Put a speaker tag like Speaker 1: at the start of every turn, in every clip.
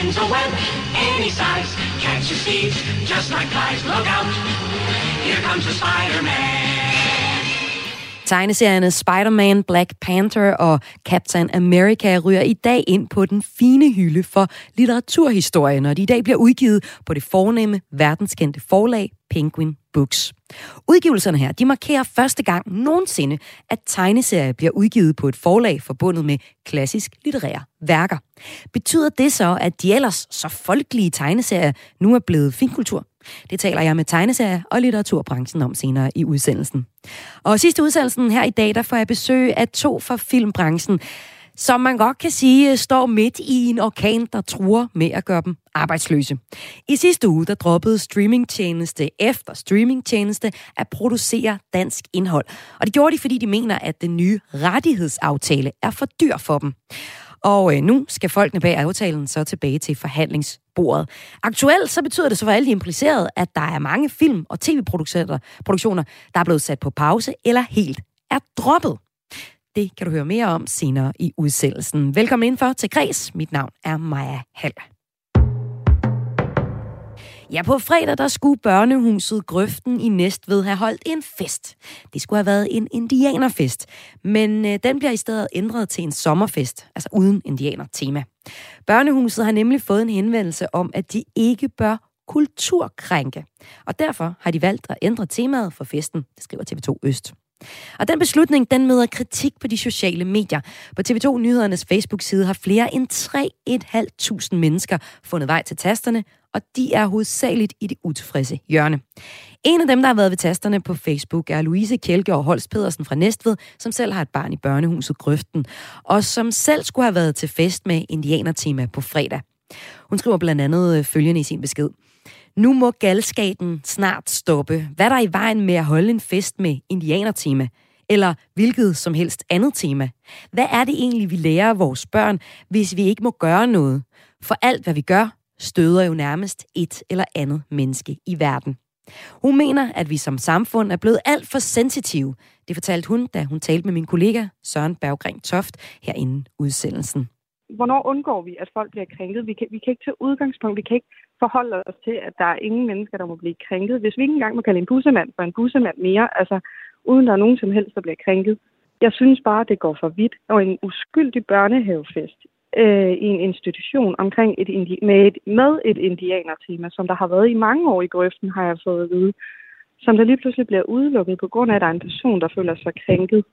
Speaker 1: spins a web any size, catches thieves just like flies. Look out, here comes the Spider-Man. Tegneserierne Spider-Man, Black Panther og Captain America ryger i dag ind på den fine hylde for litteraturhistorie, når de i dag bliver udgivet på det fornemme, verdenskendte forlag Penguin Books. Udgivelserne her, de markerer første gang nogensinde, at tegneserier bliver udgivet på et forlag forbundet med klassisk litterære værker. Betyder det så, at de ellers så folkelige tegneserier nu er blevet finkultur? Det taler jeg med tegneserier og litteraturbranchen om senere i udsendelsen. Og sidste udsendelsen her i dag, der får jeg besøg af to fra filmbranchen, som man godt kan sige øh, står midt i en orkan, der truer med at gøre dem arbejdsløse. I sidste uge, der droppede streamingtjeneste efter streamingtjeneste at producere dansk indhold. Og det gjorde de, fordi de mener, at den nye rettighedsaftale er for dyr for dem. Og øh, nu skal folkene bag aftalen så tilbage til forhandlingsbordet. Aktuelt så betyder det så for alle de implicerede, at der er mange film- og tv-produktioner, der er blevet sat på pause eller helt er droppet. Det kan du høre mere om senere i udsendelsen. Velkommen indenfor til Græs. Mit navn er Maja Hall. Ja, på fredag der skulle børnehuset Grøften i Næstved have holdt en fest. Det skulle have været en indianerfest, men øh, den bliver i stedet ændret til en sommerfest, altså uden indianer-tema. Børnehuset har nemlig fået en henvendelse om, at de ikke bør kulturkrænke, og derfor har de valgt at ændre temaet for festen, det skriver TV2 Øst. Og den beslutning, den møder kritik på de sociale medier. På TV2 Nyhedernes Facebook-side har flere end 3.500 mennesker fundet vej til tasterne, og de er hovedsageligt i det utilfredse hjørne. En af dem, der har været ved tasterne på Facebook, er Louise Kjelgaard Holst Pedersen fra Næstved, som selv har et barn i børnehuset Grøften, og som selv skulle have været til fest med indianertema på fredag. Hun skriver blandt andet øh, følgende i sin besked. Nu må galskaben snart stoppe. Hvad er der i vejen med at holde en fest med indianertema? Eller hvilket som helst andet tema? Hvad er det egentlig, vi lærer vores børn, hvis vi ikke må gøre noget? For alt, hvad vi gør, støder jo nærmest et eller andet menneske i verden. Hun mener, at vi som samfund er blevet alt for sensitive. Det fortalte hun, da hun talte med min kollega Søren Berggren Toft herinde udsendelsen.
Speaker 2: Hvornår undgår vi, at folk bliver krænket? Vi kan, vi kan ikke tage udgangspunkt, vi kan ikke forholde os til, at der er ingen mennesker, der må blive krænket. Hvis vi ikke engang må kalde en bussemand for en bussemand mere, altså uden der er nogen som helst, der bliver krænket. Jeg synes bare, det går for vidt. Og en uskyldig børnehavefest øh, i en institution omkring et indi- med, et, med et indianertema, som der har været i mange år i grøften, har jeg fået at vide, som der lige pludselig bliver udelukket på grund af, at der er en person, der føler sig krænket.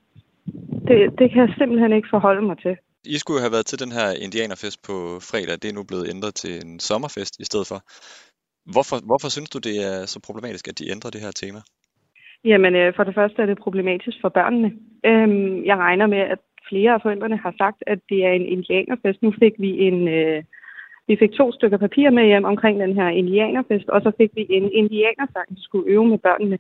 Speaker 2: Det, det kan jeg simpelthen ikke forholde mig til.
Speaker 3: I skulle have været til den her indianerfest på fredag. Det er nu blevet ændret til en sommerfest i stedet for. Hvorfor, hvorfor synes du, det er så problematisk, at de ændrer det her tema?
Speaker 2: Jamen, øh, for det første er det problematisk for børnene. Øhm, jeg regner med, at flere af forældrene har sagt, at det er en indianerfest. Nu fik vi en... Øh, vi fik to stykker papir med hjem omkring den her indianerfest, og så fik vi en indianersang, vi skulle øve med børnene.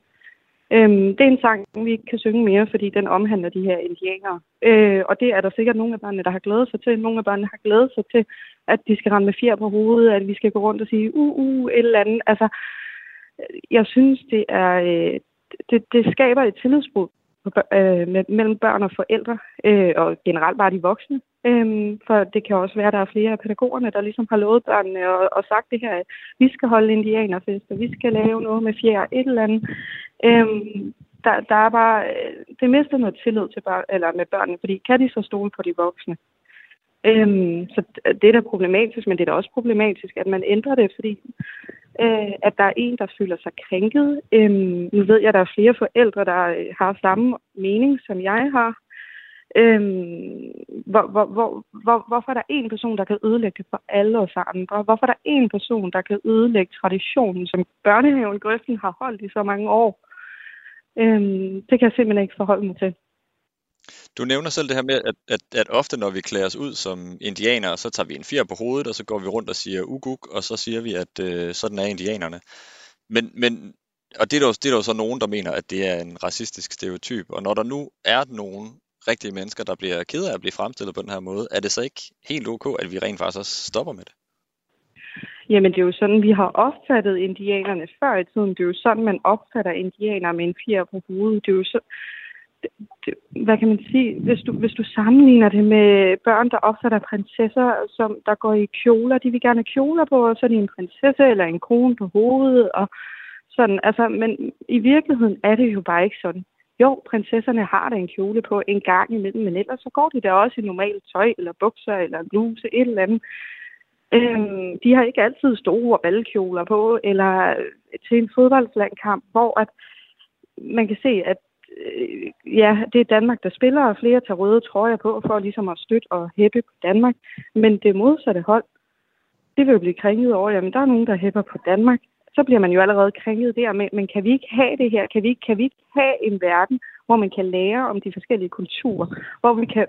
Speaker 2: Øhm, det er en sang, vi ikke kan synge mere, fordi den omhandler de her indianere. Øh, og det er der sikkert nogle af børnene, der har glædet sig til. Nogle af børnene har glædet sig til, at de skal rende med fjer på hovedet, at vi skal gå rundt og sige, uh, uh, et eller andet. Altså, jeg synes, det er, øh, det, det skaber et tillidsbrud øh, mellem børn og forældre, øh, og generelt bare de voksne. Øhm, for det kan også være, at der er flere af pædagogerne, der ligesom har lovet børnene og, og sagt det her, at vi skal holde indianerfest, og vi skal lave noget med fjer, et eller andet. Øhm, der, der er bare, øh, det mister noget tillid til børn, eller med børnene, fordi kan de så stole på de voksne? Øhm, så øh, det er da problematisk, men det er da også problematisk, at man ændrer det, fordi øh, at der er en, der føler sig krænket. Øhm, nu ved jeg, at der er flere forældre, der øh, har samme mening, som jeg har. Øhm, hvor, hvor, hvor, hvor, hvorfor er der en person, der kan ødelægge det for alle os andre? Hvorfor er der en person, der kan ødelægge traditionen, som børnehaven Grøften har holdt i så mange år? Øhm, det kan jeg simpelthen ikke forholde mig til.
Speaker 3: Du nævner selv det her med, at, at, at ofte når vi klæder os ud som indianere, så tager vi en fjer på hovedet, og så går vi rundt og siger uguk, og så siger vi, at øh, sådan er indianerne. Men, men og det er, der, det er der jo så nogen, der mener, at det er en racistisk stereotyp. Og når der nu er nogen rigtige mennesker, der bliver ked af at blive fremstillet på den her måde, er det så ikke helt ok, at vi rent faktisk også stopper med det?
Speaker 2: Jamen, det er jo sådan, vi har opfattet indianerne før i tiden. Det er jo sådan, man opfatter indianere med en fjer på hovedet. Det er jo så, det, hvad kan man sige, hvis du, hvis du sammenligner det med børn, der opfatter prinsesser, som der går i kjoler, de vil gerne have kjoler på, og så er de en prinsesse eller en krone på hovedet, og sådan, altså, men i virkeligheden er det jo bare ikke sådan. Jo, prinsesserne har da en kjole på en gang imellem, men ellers så går de da også i normalt tøj, eller bukser, eller bluse, et eller andet. Øhm, de har ikke altid store valgkjoler på, eller øh, til en fodboldlandkamp, hvor at man kan se, at øh, ja, det er Danmark, der spiller, og flere tager røde trøjer på for ligesom at støtte og hæppe på Danmark. Men det modsatte hold, det vil jo blive kringet over, jamen der er nogen, der hæpper på Danmark. Så bliver man jo allerede krænket der, men, men kan vi ikke have det her? Kan vi, kan vi ikke have en verden, hvor man kan lære om de forskellige kulturer? Hvor vi kan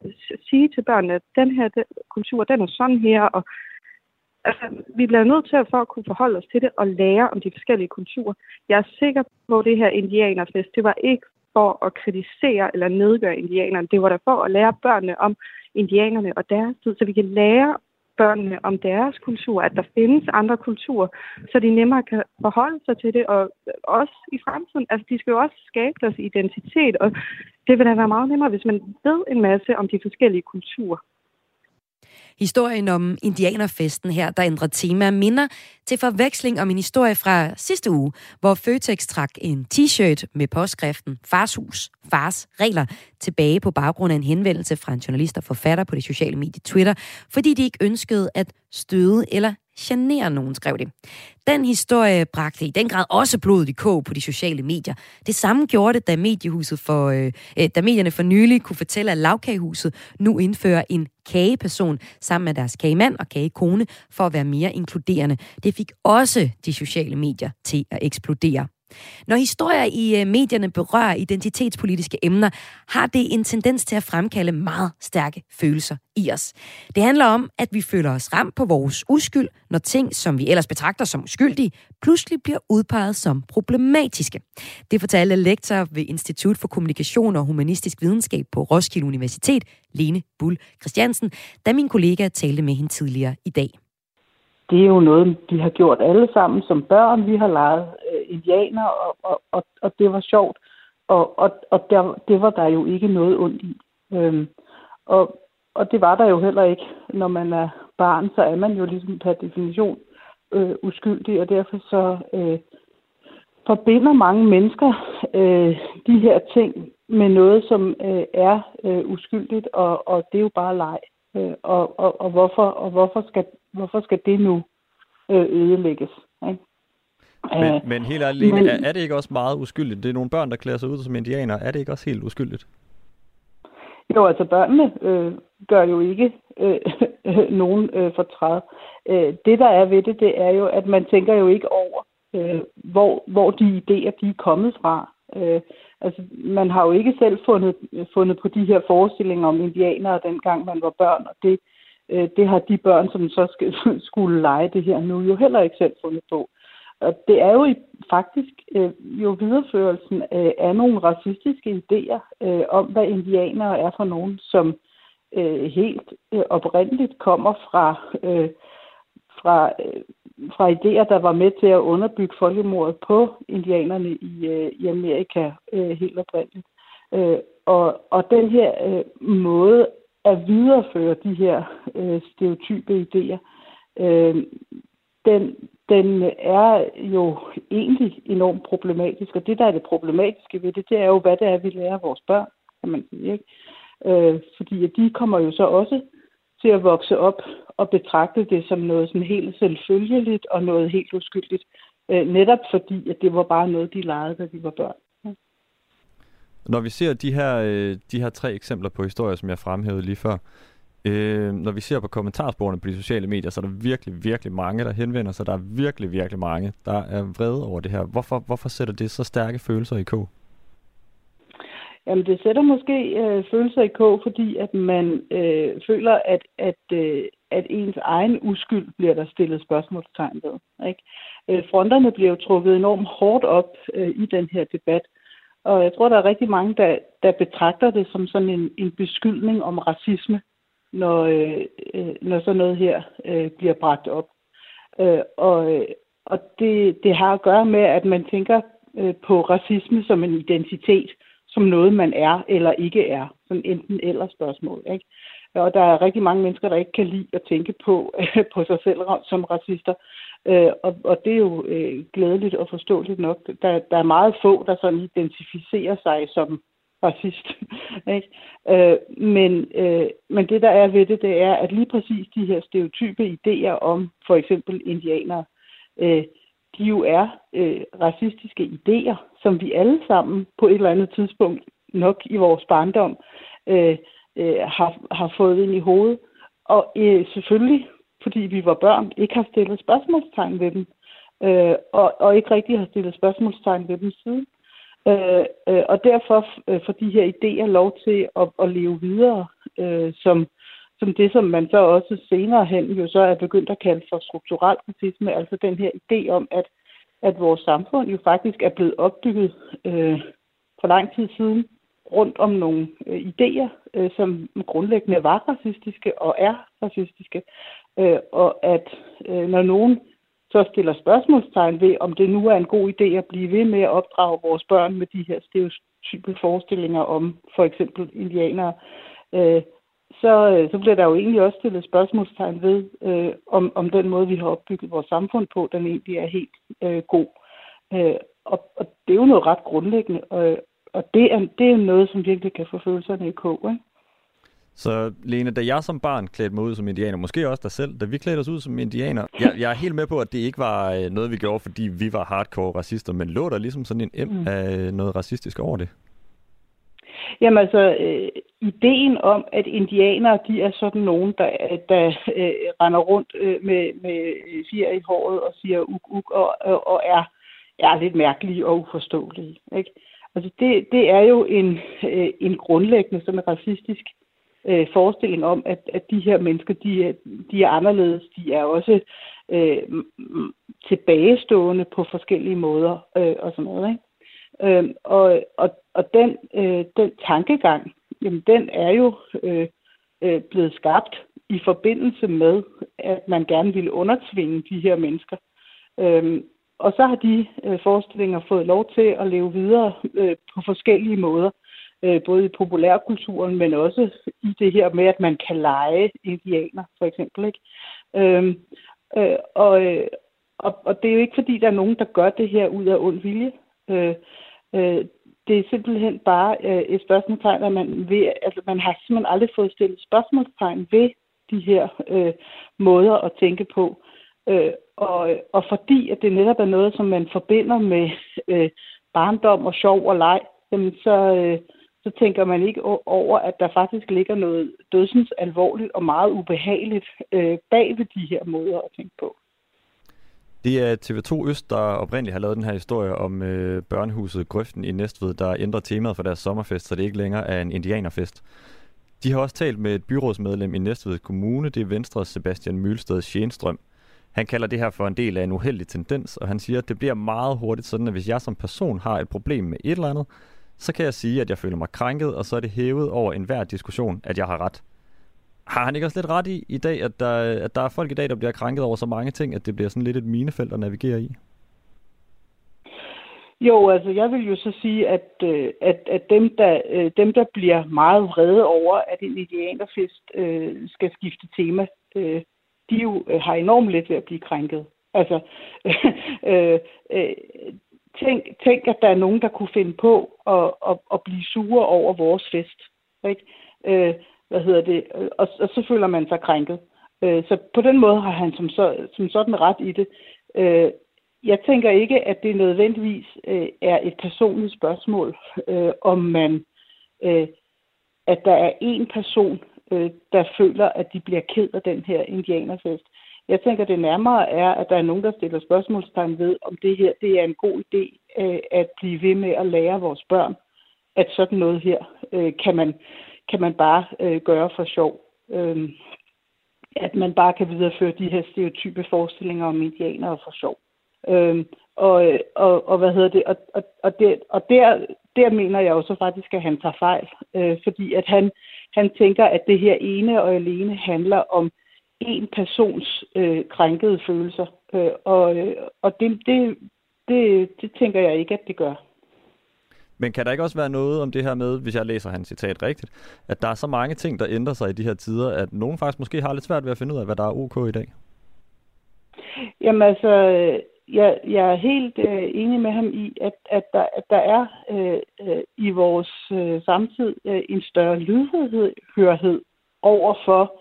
Speaker 2: sige til børnene, at den her den, kultur, den er sådan her, og altså, vi bliver nødt til at for at kunne forholde os til det og lære om de forskellige kulturer. Jeg er sikker på, at det her indianerfest, det var ikke for at kritisere eller nedgøre indianerne. Det var der for at lære børnene om indianerne og deres tid, så vi kan lære børnene om deres kultur, at der findes andre kulturer, så de nemmere kan forholde sig til det, og også i fremtiden. Altså, de skal jo også skabe deres identitet, og det vil da være meget nemmere, hvis man ved en masse om de forskellige kulturer.
Speaker 1: Historien om indianerfesten her, der ændrer tema, minder til forveksling om en historie fra sidste uge, hvor Føtex trak en t-shirt med påskriften Fars hus, fars regler tilbage på baggrund af en henvendelse fra en journalist og forfatter på det sociale medie Twitter, fordi de ikke ønskede at støde eller genere nogen, skrev det. Den historie bragte i den grad også blodet i kog på de sociale medier. Det samme gjorde det, da, mediehuset for, øh, øh, da medierne for nylig kunne fortælle, at lavkagehuset nu indfører en kageperson sammen med deres kagemand og kagekone for at være mere inkluderende. Det fik også de sociale medier til at eksplodere. Når historier i øh, medierne berører identitetspolitiske emner, har det en tendens til at fremkalde meget stærke følelser i os. Det handler om, at vi føler os ramt på vores uskyld, når ting, som vi ellers betragter som uskyldige, pludselig bliver udpeget som problematiske. Det fortalte lektor ved Institut for Kommunikation og Humanistisk Videnskab på Roskilde Universitet, Lene Bull Christiansen, da min kollega talte med hende tidligere i dag
Speaker 4: det er jo noget, de har gjort alle sammen som børn. Vi har leget indianer, og, og, og, og det var sjovt. Og, og, og der, det var der jo ikke noget ondt i. Øhm, og, og det var der jo heller ikke. Når man er barn, så er man jo ligesom per definition øh, uskyldig, og derfor så øh, forbinder mange mennesker øh, de her ting med noget, som øh, er øh, uskyldigt, og, og det er jo bare leg. Øh, og, og, og, hvorfor, og hvorfor, skal, hvorfor skal det nu øh, ødelægges? Ikke?
Speaker 3: Men, uh, men helt ærligt, men, er, er det ikke også meget uskyldigt? Det er nogle børn, der klæder sig ud som indianer. Er det ikke også helt uskyldigt?
Speaker 4: Jo, altså børnene øh, gør jo ikke øh, nogen øh, fortræd. Øh, det, der er ved det, det er jo, at man tænker jo ikke over, øh, hvor, hvor de idéer, de er kommet fra. Øh, altså, man har jo ikke selv fundet, fundet på de her forestillinger om indianere, dengang man var børn, og det, øh, det har de børn, som så skal, skulle lege det her nu, jo heller ikke selv fundet på. Og det er jo i, faktisk øh, jo videreførelsen øh, af nogle racistiske idéer øh, om, hvad indianere er for nogen, som øh, helt øh, oprindeligt kommer fra, øh, fra øh, fra idéer, der var med til at underbygge folkemordet på indianerne i, øh, i Amerika øh, helt oprindeligt. Øh, og, og den her øh, måde at videreføre de her øh, stereotype idéer, øh, den, den er jo egentlig enormt problematisk. Og det, der er det problematiske ved det, det er jo, hvad det er, vi lærer vores børn, kan man sige. Ikke? Øh, fordi de kommer jo så også til at vokse op og betragte det som noget sådan helt selvfølgeligt og noget helt uskyldigt. Øh, netop fordi, at det var bare noget, de legede, da de var børn. Ja.
Speaker 3: Når vi ser de her, øh, de her tre eksempler på historier, som jeg fremhævede lige før, øh, når vi ser på kommentarsporene på de sociale medier, så er der virkelig, virkelig mange, der henvender sig. Der er virkelig, virkelig mange, der er vrede over det her. Hvorfor, hvorfor sætter det så stærke følelser i kog?
Speaker 4: Jamen, det sætter måske øh, følelser i kog, fordi at man øh, føler, at, at, øh, at ens egen uskyld bliver der stillet spørgsmålstegn ved. Ikke? Øh, fronterne bliver jo trukket enormt hårdt op øh, i den her debat, og jeg tror, der er rigtig mange, der, der betragter det som sådan en, en beskyldning om racisme, når, øh, øh, når sådan noget her øh, bliver bragt op. Øh, og øh, og det, det har at gøre med, at man tænker øh, på racisme som en identitet, som noget, man er eller ikke er. Sådan enten eller spørgsmål. Ikke? Og der er rigtig mange mennesker, der ikke kan lide at tænke på, på sig selv som racister. Øh, og, og det er jo øh, glædeligt og forståeligt nok. Der, der er meget få, der sådan identificerer sig som racist. ikke? Øh, men, øh, men det, der er ved det, det er, at lige præcis de her stereotype idéer om for eksempel indianere, øh, de jo er øh, racistiske idéer, som vi alle sammen på et eller andet tidspunkt nok i vores barndom øh, øh, har, har fået ind i hovedet. Og øh, selvfølgelig, fordi vi var børn, ikke har stillet spørgsmålstegn ved dem, øh, og, og ikke rigtig har stillet spørgsmålstegn ved dem siden. Øh, øh, og derfor øh, får de her idéer lov til at, at leve videre øh, som, som det, som man så også senere hen jo så er begyndt at kalde for strukturel racisme, altså den her idé om, at, at vores samfund jo faktisk er blevet opbygget øh, for lang tid siden rundt om nogle øh, idéer, øh, som grundlæggende var racistiske og er racistiske, øh, og at øh, når nogen så stiller spørgsmålstegn ved, om det nu er en god idé at blive ved med at opdrage vores børn med de her stereotype forestillinger om for eksempel indianere, øh, så, øh, så bliver der jo egentlig også stillet spørgsmålstegn ved, øh, om, om den måde, vi har opbygget vores samfund på, den egentlig er helt øh, god. Øh, og, og det er jo noget ret grundlæggende, og, og det, er, det er noget, som virkelig kan få følelserne i kog. Ikke?
Speaker 3: Så Lene, da jeg som barn klædte mig ud som indianer, måske også dig selv, da vi klædte os ud som indianer, jeg, jeg er helt med på, at det ikke var øh, noget, vi gjorde, fordi vi var hardcore racister, men lå der ligesom sådan en em mm. af noget racistisk over det?
Speaker 4: Jamen altså, øh, ideen om, at indianere, de er sådan nogen, der, der øh, render rundt øh, med, med fjer i håret og siger uk, uk, og, og, og er, er lidt mærkelige og uforståelige. Ikke? Altså det, det er jo en, øh, en grundlæggende sådan racistisk øh, forestilling om, at, at de her mennesker, de er, de er anderledes. De er også øh, tilbagestående på forskellige måder øh, og sådan noget. Ikke? Øh, og, og, og den, øh, den tankegang, jamen den er jo øh, øh, blevet skabt i forbindelse med, at man gerne ville undertvinge de her mennesker. Øh, og så har de øh, forestillinger fået lov til at leve videre øh, på forskellige måder, øh, Øh, både i populærkulturen, men også i det her med, at man kan lege indianer, for eksempel. Ikke? Øhm, øh, og, øh, og, og det er jo ikke, fordi der er nogen, der gør det her ud af ond vilje. Øh, øh, det er simpelthen bare øh, et spørgsmålstegn, at man, ved, altså, man har simpelthen aldrig fået stillet spørgsmålstegn ved de her øh, måder at tænke på. Øh, og, og fordi at det netop er noget, som man forbinder med øh, barndom og sjov og leg, jamen så, øh, så tænker man ikke over, at der faktisk ligger noget dødsens alvorligt og meget ubehageligt øh, bag ved de her måder at tænke på.
Speaker 3: Det er TV2 Øst, der oprindeligt har lavet den her historie om øh, børnehuset Grøften i Næstved, der ændrer temaet for deres sommerfest, så det ikke længere er en indianerfest. De har også talt med et byrådsmedlem i Næstved Kommune, det er Venstres Sebastian Mølsted Sjænstrøm. Han kalder det her for en del af en uheldig tendens, og han siger, at det bliver meget hurtigt sådan, at hvis jeg som person har et problem med et eller andet, så kan jeg sige, at jeg føler mig krænket, og så er det hævet over enhver diskussion, at jeg har ret. Har han ikke også lidt ret i i dag, at der, at der er folk i dag, der bliver krænket over så mange ting, at det bliver sådan lidt et minefelt at navigere i?
Speaker 4: Jo, altså jeg vil jo så sige, at, øh, at, at dem, der, øh, dem, der bliver meget vrede over, at en indianerfest øh, skal skifte tema, øh, de jo øh, har enormt let ved at blive krænket. Altså, øh, øh, tænk, tænk, at der er nogen, der kunne finde på at, at, at blive sure over vores fest. Ikke? Øh, hvad hedder det? Og, og så føler man sig krænket. Øh, så på den måde har han som, så, som sådan ret i det. Øh, jeg tænker ikke, at det nødvendigvis øh, er et personligt spørgsmål, øh, om man, øh, at der er en person, øh, der føler, at de bliver ked af den her indianerfest. Jeg tænker, det nærmere er, at der er nogen, der stiller spørgsmålstegn ved, om det her det er en god idé øh, at blive ved med at lære vores børn, at sådan noget her øh, kan, man, kan man bare øh, gøre for sjov. Øh, at man bare kan videreføre de her stereotype forestillinger om indianere for sjov. Øh, og, og, og hvad hedder det? Og, og, og, der, og der, der mener jeg også faktisk, at han tager fejl. Øh, fordi at han, han tænker, at det her ene og alene handler om en persons øh, krænkede følelser. Øh, og øh, og det, det, det, det tænker jeg ikke, at det gør.
Speaker 5: Men kan der ikke også være noget om det her med, hvis jeg læser hans citat rigtigt, at der er så mange ting, der ændrer sig i de her tider, at nogen faktisk måske har lidt svært ved at finde ud af, hvad der er ok i dag?
Speaker 4: Jamen altså, jeg, jeg er helt øh, enig med ham i, at, at, der, at der er øh, øh, i vores øh, samtid øh, en større lydhørhed over for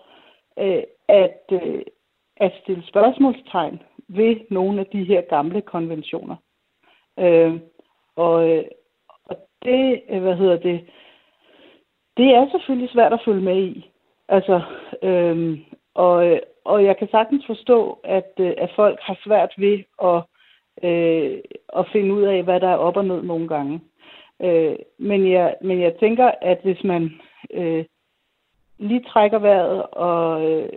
Speaker 4: øh, at, øh, at stille spørgsmålstegn ved nogle af de her gamle konventioner. Øh, og, øh, og det, øh, hvad hedder det, det er selvfølgelig svært at følge med i. Altså, øh, og, og jeg kan sagtens forstå, at, øh, at folk har svært ved at, øh, at finde ud af, hvad der er op og ned nogle gange. Øh, men, jeg, men jeg tænker, at hvis man øh, lige trækker vejret og, øh,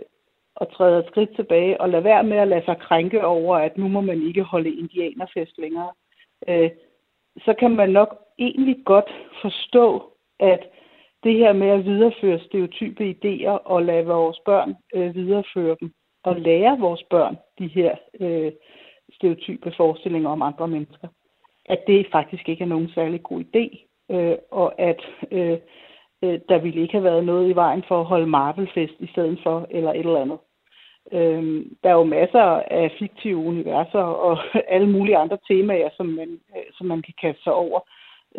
Speaker 4: og træder et skridt tilbage og lader være med at lade sig krænke over, at nu må man ikke holde indianerfest længere, øh, så kan man nok egentlig godt forstå, at det her med at videreføre stereotype idéer og lade vores børn øh, videreføre dem, og lære vores børn de her øh, stereotype forestillinger om andre mennesker, at det faktisk ikke er nogen særlig god idé, øh, og at øh, øh, der ville ikke have været noget i vejen for at holde Marvel-fest i stedet for, eller et eller andet. Øh, der er jo masser af fiktive universer og alle mulige andre temaer, som man, øh, som man kan kaste sig over.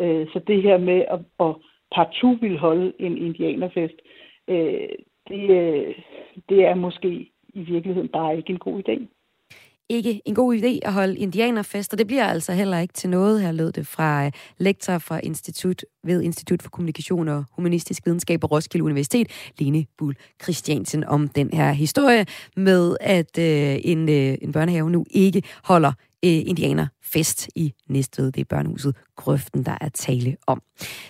Speaker 4: Øh, så det her med at, at partout vil holde en indianerfest, øh, det, øh, det er måske i virkeligheden bare ikke en god idé
Speaker 1: ikke en god idé at holde indianerfest, og det bliver altså heller ikke til noget. Her lød det fra øh, lektor fra Institut ved Institut for Kommunikation og Humanistisk Videnskab på Roskilde Universitet, Lene Bull Christiansen, om den her historie med, at øh, en, øh, en børnehave nu ikke holder øh, indianerfest i Næstved. Det er børnehuset Grøften, der er tale om.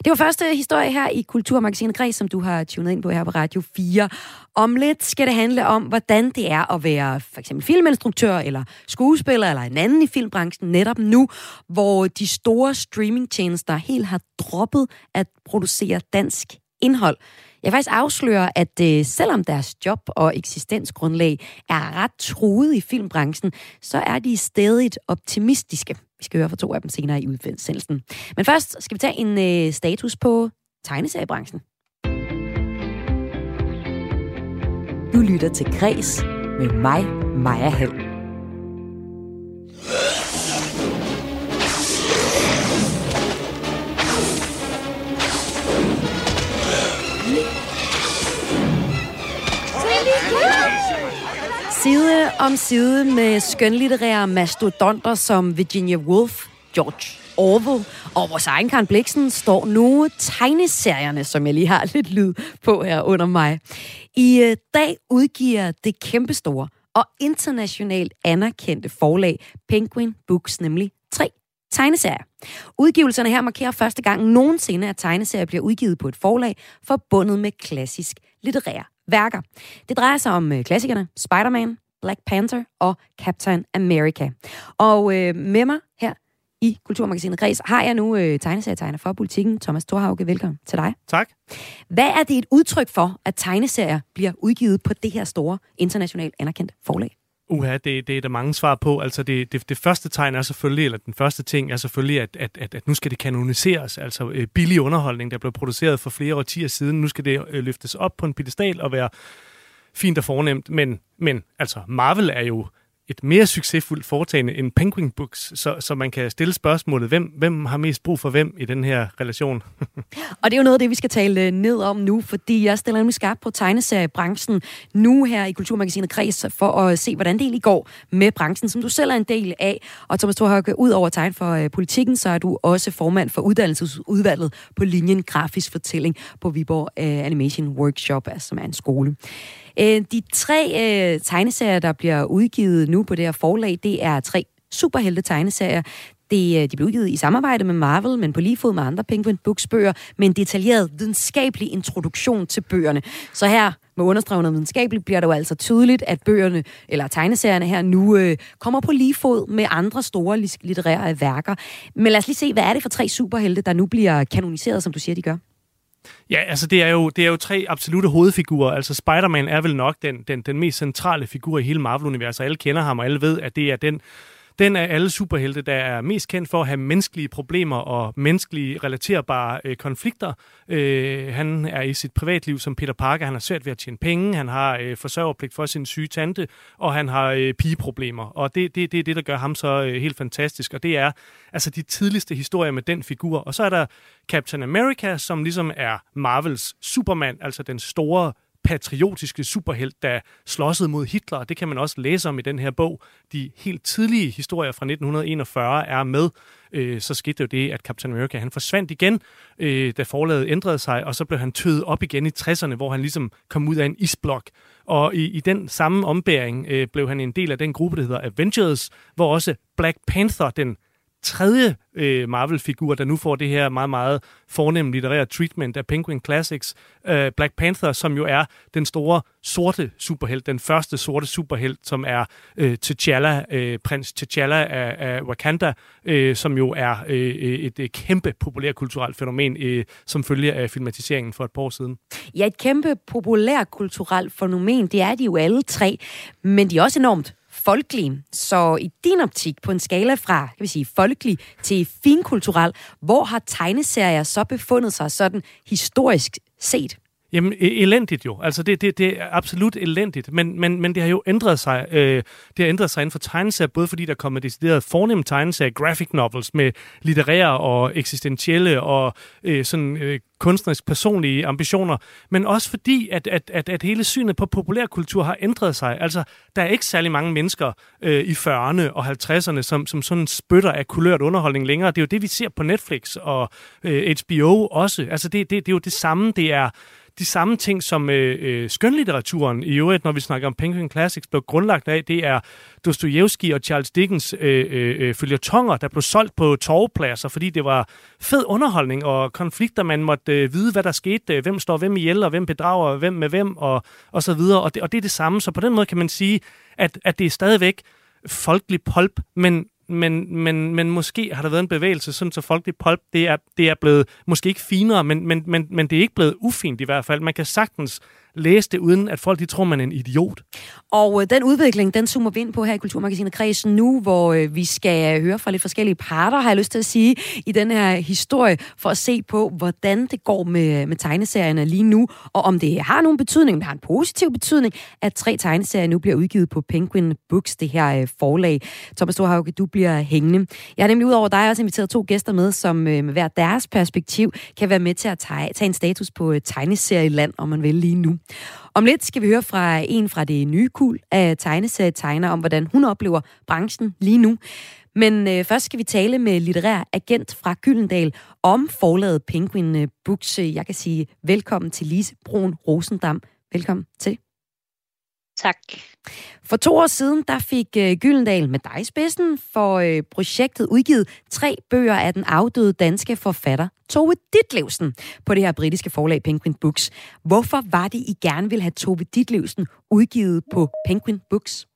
Speaker 1: Det var første historie her i Kulturmagasinet Græs, som du har tunet ind på her på Radio 4. Om lidt skal det handle om, hvordan det er at være for eksempel filminstruktør eller skuespiller eller en anden i filmbranchen netop nu, hvor de store streamingtjenester helt har droppet at producere dansk indhold. Jeg faktisk afslører, at øh, selvom deres job og eksistensgrundlag er ret truet i filmbranchen, så er de stadig optimistiske. Vi skal høre fra to af dem senere i udsendelsen. Men først skal vi tage en øh, status på tegneseriebranchen. Du lytter til Græs med mig, Maja Hall. Side om side med skønlitterære mastodonter som Virginia Woolf, George Orwell og vores egen Karen Bliksen står nu tegneserierne, som jeg lige har lidt lyd på her under mig. I øh, dag udgiver det kæmpestore og internationalt anerkendte forlag Penguin Books nemlig tre tegneserier. Udgivelserne her markerer første gang nogensinde, at tegneserier bliver udgivet på et forlag forbundet med klassisk litterær værker. Det drejer sig om øh, klassikerne Spider-Man, Black Panther og Captain America. Og øh, med mig her i Kulturmagasinet Græs har jeg nu øh, tegneserietegner for politikken. Thomas Thorhauge, velkommen til dig.
Speaker 6: Tak.
Speaker 1: Hvad er det et udtryk for, at tegneserier bliver udgivet på det her store, internationalt anerkendte forlag?
Speaker 6: Uha, det, det er der mange svar på. Altså det, det, det første tegn er selvfølgelig, eller den første ting er selvfølgelig, at, at, at, at nu skal det kanoniseres. Altså øh, billig underholdning, der blev produceret for flere årtier siden. Nu skal det øh, løftes op på en pedestal og være fint og fornemt. Men, men altså, Marvel er jo et mere succesfuldt foretagende end Penguin Books, så, så man kan stille spørgsmålet, hvem, hvem har mest brug for hvem i den her relation?
Speaker 1: og det er jo noget af det, vi skal tale øh, ned om nu, fordi jeg stiller nemlig skarp på tegneseriebranchen nu her i Kulturmagasinet Kreds, for at se, hvordan det egentlig går med branchen, som du selv er en del af. Og Thomas Thorhøjke, ud over tegn for øh, politikken, så er du også formand for uddannelsesudvalget på linjen Grafisk Fortælling på Viborg øh, Animation Workshop, altså, som er en skole. Øh, de tre øh, tegneserier, der bliver udgivet nu på det her forlag, det er tre superhelte tegneserier. Det, øh, de blev udgivet i samarbejde med Marvel, men på lige fod med andre Penguin Books bøger, med en detaljeret videnskabelig introduktion til bøgerne. Så her med understreget videnskabeligt bliver det jo altså tydeligt, at bøgerne, eller tegneserierne her nu, øh, kommer på lige fod med andre store litterære værker. Men lad os lige se, hvad er det for tre superhelte, der nu bliver kanoniseret, som du siger, de gør?
Speaker 6: Ja, altså det er jo, det er jo tre absolute hovedfigurer. Altså Spider-Man er vel nok den, den, den mest centrale figur i hele Marvel-universet. Alle kender ham, og alle ved, at det er den den af alle superhelte, der er mest kendt for at have menneskelige problemer og menneskelige relaterbare øh, konflikter. Øh, han er i sit privatliv som Peter Parker. Han har svært ved at tjene penge, han har øh, forsørgerpligt for sin syge tante, og han har øh, pigeproblemer. Og det, det, det er det, der gør ham så øh, helt fantastisk. Og det er altså de tidligste historier med den figur. Og så er der Captain America, som ligesom er Marvels Superman, altså den store patriotiske superhelt, der slåssede mod Hitler. Det kan man også læse om i den her bog. De helt tidlige historier fra 1941 er med. Øh, så skete jo det, at Captain America han forsvandt igen, øh, da forlaget ændrede sig, og så blev han tøet op igen i 60'erne, hvor han ligesom kom ud af en isblok. Og i, i den samme ombæring øh, blev han en del af den gruppe, der hedder Avengers, hvor også Black Panther, den tredje øh, Marvel-figur, der nu får det her meget, meget fornemme litterære treatment af Penguin Classics. Øh, Black Panther, som jo er den store sorte superhelt, den første sorte superhelt, som er øh, T'Challa, øh, prins T'Challa af, af Wakanda, øh, som jo er øh, øh et, et kæmpe populærkulturelt fænomen, øh, som følger af filmatiseringen for et par år siden.
Speaker 1: Ja, et kæmpe populærkulturelt fænomen, det er de jo alle tre, men de er også enormt folkelig. Så i din optik, på en skala fra kan vi sige, folkelig til finkulturel, hvor har tegneserier så befundet sig sådan historisk set?
Speaker 6: Jamen, e- elendigt jo. Altså, det, det, det er absolut elendigt. Men, men, men det har jo ændret sig. Øh, det har ændret sig inden for tegneserier, både fordi der er kommet decideret fornemme tegneserier, graphic novels med litterære og eksistentielle og øh, sådan øh, kunstnerisk personlige ambitioner, men også fordi, at, at, at, at hele synet på populærkultur har ændret sig. Altså, der er ikke særlig mange mennesker øh, i 40'erne og 50'erne, som, som sådan spytter af kulørt underholdning længere. Det er jo det, vi ser på Netflix og øh, HBO også. Altså, det, det, det er jo det samme, det er de samme ting, som øh, øh, skønlitteraturen i øvrigt, når vi snakker om Penguin Classics, blev grundlagt af, det er Dostojevski og Charles Dickens øh, øh, øh der blev solgt på torvpladser, fordi det var fed underholdning og konflikter, man måtte øh, vide, hvad der skete, øh, hvem står hvem ihjel, og hvem bedrager hvem med hvem, og, og så videre. Og det, og det er det samme, så på den måde kan man sige, at, at det er stadigvæk folkelig pulp, men men, men, men måske har der været en bevægelse, sådan så folkelig pulp, det er, det er blevet måske ikke finere, men, men, men, men det er ikke blevet ufint i hvert fald. Man kan sagtens læse det, uden at folk de tror, man er en idiot.
Speaker 1: Og øh, den udvikling, den zoomer vi ind på her i Kulturmagasinet Kredsen nu, hvor øh, vi skal høre fra lidt forskellige parter, har jeg lyst til at sige, i den her historie, for at se på, hvordan det går med, øh, med tegneserierne lige nu, og om det har nogen betydning, om det har en positiv betydning, at tre tegneserier nu bliver udgivet på Penguin Books, det her øh, forlag. Thomas Storhauke, du bliver hængende. Jeg har nemlig udover dig også inviteret to gæster med, som øh, med hver deres perspektiv kan være med til at tage, tage en status på øh, tegneserieland, om man vil lige nu. Om lidt skal vi høre fra en fra det nye kul af tegneserietegner om, hvordan hun oplever branchen lige nu. Men øh, først skal vi tale med litterær agent fra Gyldendal om forlaget Penguin Books. Jeg kan sige velkommen til Lise Brun Rosendam. Velkommen til.
Speaker 7: Tak.
Speaker 1: For to år siden, der fik uh, Gyldendal med dig i spidsen for uh, projektet udgivet tre bøger af den afdøde danske forfatter Tove Ditlevsen på det her britiske forlag Penguin Books. Hvorfor var det, I gerne ville have Tove Ditlevsen udgivet på Penguin Books?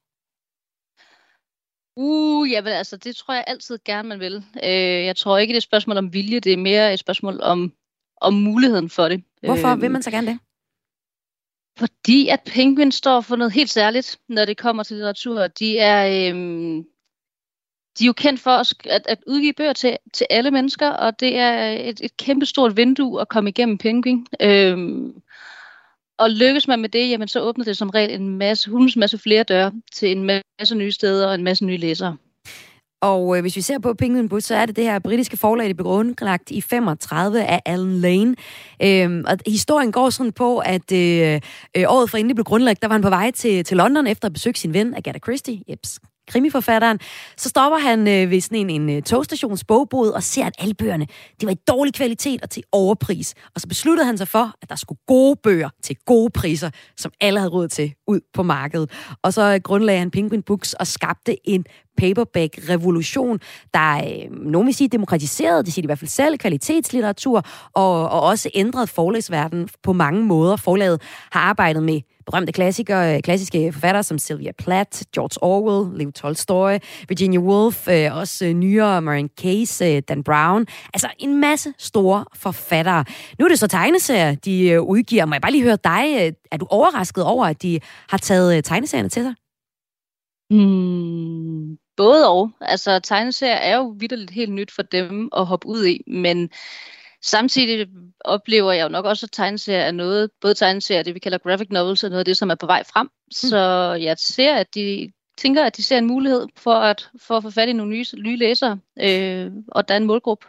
Speaker 7: Uh, jamen altså, det tror jeg altid gerne, man vil. Uh, jeg tror ikke, det er et spørgsmål om vilje, det er mere et spørgsmål om, om muligheden for det.
Speaker 1: Hvorfor vil man så gerne det?
Speaker 7: Fordi at Penguin står for noget helt særligt, når det kommer til litteratur. De er, øhm, de er jo kendt for at, at, at udgive bøger til, til alle mennesker, og det er et, et kæmpestort vindue at komme igennem Penguin. Øhm, og lykkes man med det, jamen så åbner det som regel en masse, hundens masse flere døre til en masse nye steder og en masse nye læsere.
Speaker 1: Og øh, hvis vi ser på Penguin Books, så er det det her britiske forlag, det blev grundlagt i 35 af Alan Lane. Øhm, og historien går sådan på, at øh, øh, året for inden det blev grundlagt, der var han på vej til, til London efter at besøge sin ven Agatha Christie. Jeps, krimiforfatteren, så stopper han øh, ved sådan en, en uh, togstations bogbod og ser, at alle bøgerne de var i dårlig kvalitet og til overpris. Og så besluttede han sig for, at der skulle gode bøger til gode priser, som alle havde råd til, ud på markedet. Og så øh, grundlagde han Penguin Books og skabte en paperback-revolution, der øh, nogen vil sige demokratiserede, det siger de i hvert fald selv, kvalitetslitteratur, og, og også ændrede forlægsverdenen på mange måder. Forlaget har arbejdet med berømte klassikere, øh, klassiske forfattere som Sylvia Plath, George Orwell, Leo Tolstoy, Virginia Woolf, øh, også øh, nyere Marion Case, øh, Dan Brown. Altså en masse store forfattere. Nu er det så tegneserier, de øh, udgiver. Må jeg bare lige høre dig? Øh, er du overrasket over, at de har taget tegneserierne til sig?
Speaker 7: Mm, både og. Altså, tegneserier er jo vidderligt helt nyt for dem at hoppe ud i, men samtidig oplever jeg jo nok også, at tegneserier er noget, både tegneserier, det vi kalder graphic novels, er noget af det, som er på vej frem. Mm. Så jeg ser, at de tænker, at de ser en mulighed for at, for at få fat i nogle nye, nye læsere, øh, og der er en målgruppe.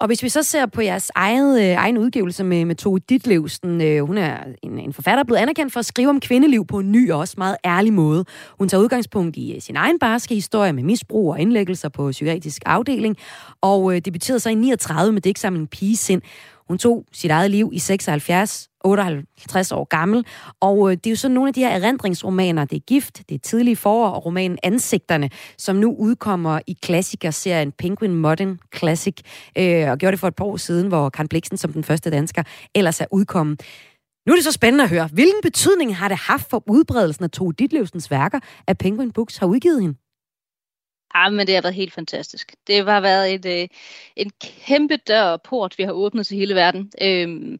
Speaker 1: Og hvis vi så ser på jeres eget, øh, egen udgivelse med, med Tove Ditlevsen, øh, hun er en, en forfatter, blevet anerkendt for at skrive om kvindeliv på en ny og også meget ærlig måde. Hun tager udgangspunkt i øh, sin egen barske historie med misbrug og indlæggelser på psykiatrisk afdeling, og øh, debuterede så i 39 med digtsamlingen Pigesind. Hun tog sit eget liv i 76, 58 år gammel, og øh, det er jo sådan nogle af de her erindringsromaner, det er Gift, det er Tidlige forår og romanen Ansigterne, som nu udkommer i klassikerserien Penguin Modern Classic, øh, og gjorde det for et par år siden, hvor Karen Bliksen som den første dansker ellers er udkommet. Nu er det så spændende at høre, hvilken betydning har det haft for udbredelsen af Tove Ditlevsens værker, at Penguin Books har udgivet hende?
Speaker 7: Ja, men det har været helt fantastisk. Det har været et, øh, en kæmpe dør og port, vi har åbnet til hele verden. Øhm,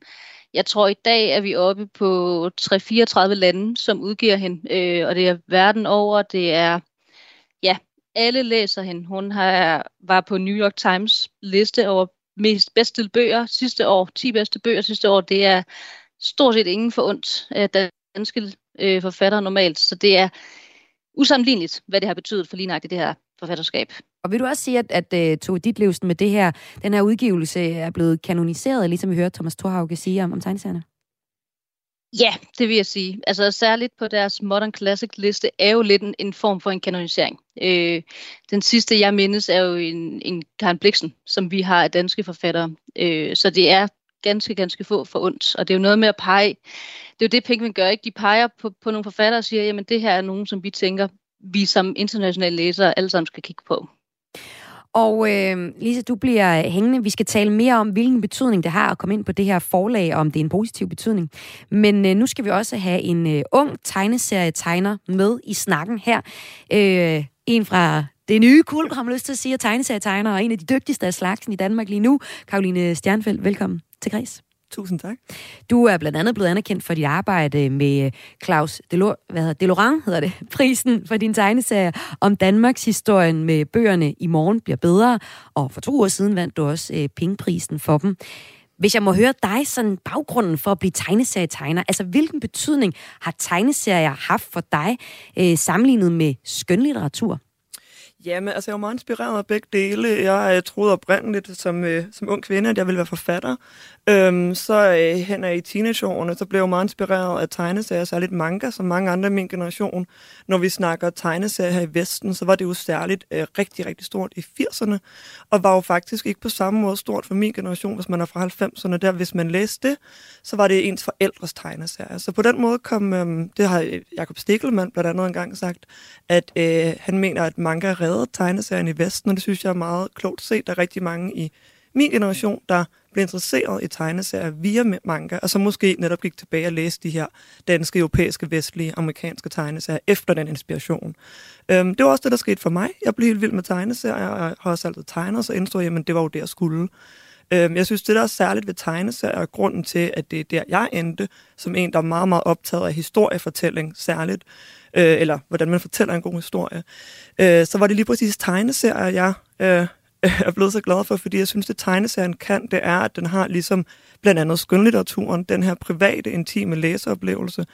Speaker 7: jeg tror, i dag er vi oppe på 3-34 lande, som udgiver hende, øh, og det er verden over. Det er, ja, alle læser hende. Hun har, var på New York Times liste over mest bedste bøger sidste år, 10 bedste bøger sidste år. Det er stort set ingen for ondt af danske øh, forfattere normalt, så det er usammenligneligt, hvad det har betydet for lige nøjagtigt det her forfatterskab.
Speaker 1: Og vil du også sige, at, at uh, Tove Ditlevsen med det her, den her udgivelse er blevet kanoniseret, ligesom vi hørte Thomas Thorhauge sige om, om tegneserierne?
Speaker 7: Ja, det vil jeg sige. Altså særligt på deres Modern Classic liste er jo lidt en, en form for en kanonisering. Øh, den sidste, jeg mindes, er jo en, en Karen Bliksen, som vi har af danske forfattere. Øh, så det er ganske, ganske få for ondt. Og det er jo noget med at pege. Det er jo det, Penguin gør, ikke? De peger på, på nogle forfattere og siger, jamen det her er nogen, som vi tænker, vi som internationale læsere alle sammen skal kigge på.
Speaker 1: Og øh, Lisa, du bliver hængende. Vi skal tale mere om, hvilken betydning det har at komme ind på det her forlag, og om det er en positiv betydning. Men øh, nu skal vi også have en øh, ung tegneserietegner med i snakken her. Øh, en fra det nye kul, har man lyst til at sige, tegneserietegner, og en af de dygtigste af slagsen i Danmark lige nu. Karoline Stjernfeldt, velkommen til Græs.
Speaker 8: Tusind tak.
Speaker 1: Du er blandt andet blevet anerkendt for dit arbejde med øh, Claus Delor, hvad hedder, Delorang, hedder det, prisen for din tegneserie om Danmarks historien med bøgerne I morgen bliver bedre, og for to år siden vandt du også øh, pengeprisen for dem. Hvis jeg må høre dig, sådan baggrunden for at blive tegneserietegner, altså hvilken betydning har tegneserier haft for dig øh, sammenlignet med skønlitteratur?
Speaker 8: Jamen, altså jeg var meget inspireret af begge dele. Jeg øh, troede oprindeligt som, øh, som ung kvinde, at jeg ville være forfatter. Øhm, så øh, hen i teenageårene, så blev jeg meget inspireret af tegneserier, særligt manga, som mange andre i min generation. Når vi snakker tegneserier her i Vesten, så var det jo særligt øh, rigtig, rigtig stort i 80'erne, og var jo faktisk ikke på samme måde stort for min generation, hvis man er fra 90'erne. Der, hvis man læste det, så var det ens forældres tegneserier. Så på den måde kom, øh, det har Jakob Stikkelmann blandt andet engang sagt, at øh, han mener, at manga redder tegneserien i Vesten, og det synes jeg er meget klogt set. Der er rigtig mange i min generation, der blev interesseret i tegneserier via manga, og så måske netop gik tilbage og læste de her danske, europæiske, vestlige, amerikanske tegneserier efter den inspiration. Øhm, det var også det, der skete for mig. Jeg blev helt vild med tegneserier, og har også altid tegnet, så indså jeg, at det var jo det, jeg skulle. Øhm, jeg synes, det der er særligt ved tegneserier, er grunden til, at det er der, jeg endte, som en, der er meget, meget optaget af historiefortælling særligt, øh, eller hvordan man fortæller en god historie. Øh, så var det lige præcis tegneserier, jeg øh, er blevet så glad for, fordi jeg synes, det tegneserien kan, det er, at den har ligesom blandt andet skønlitteraturen, den her private, intime læseoplevelse.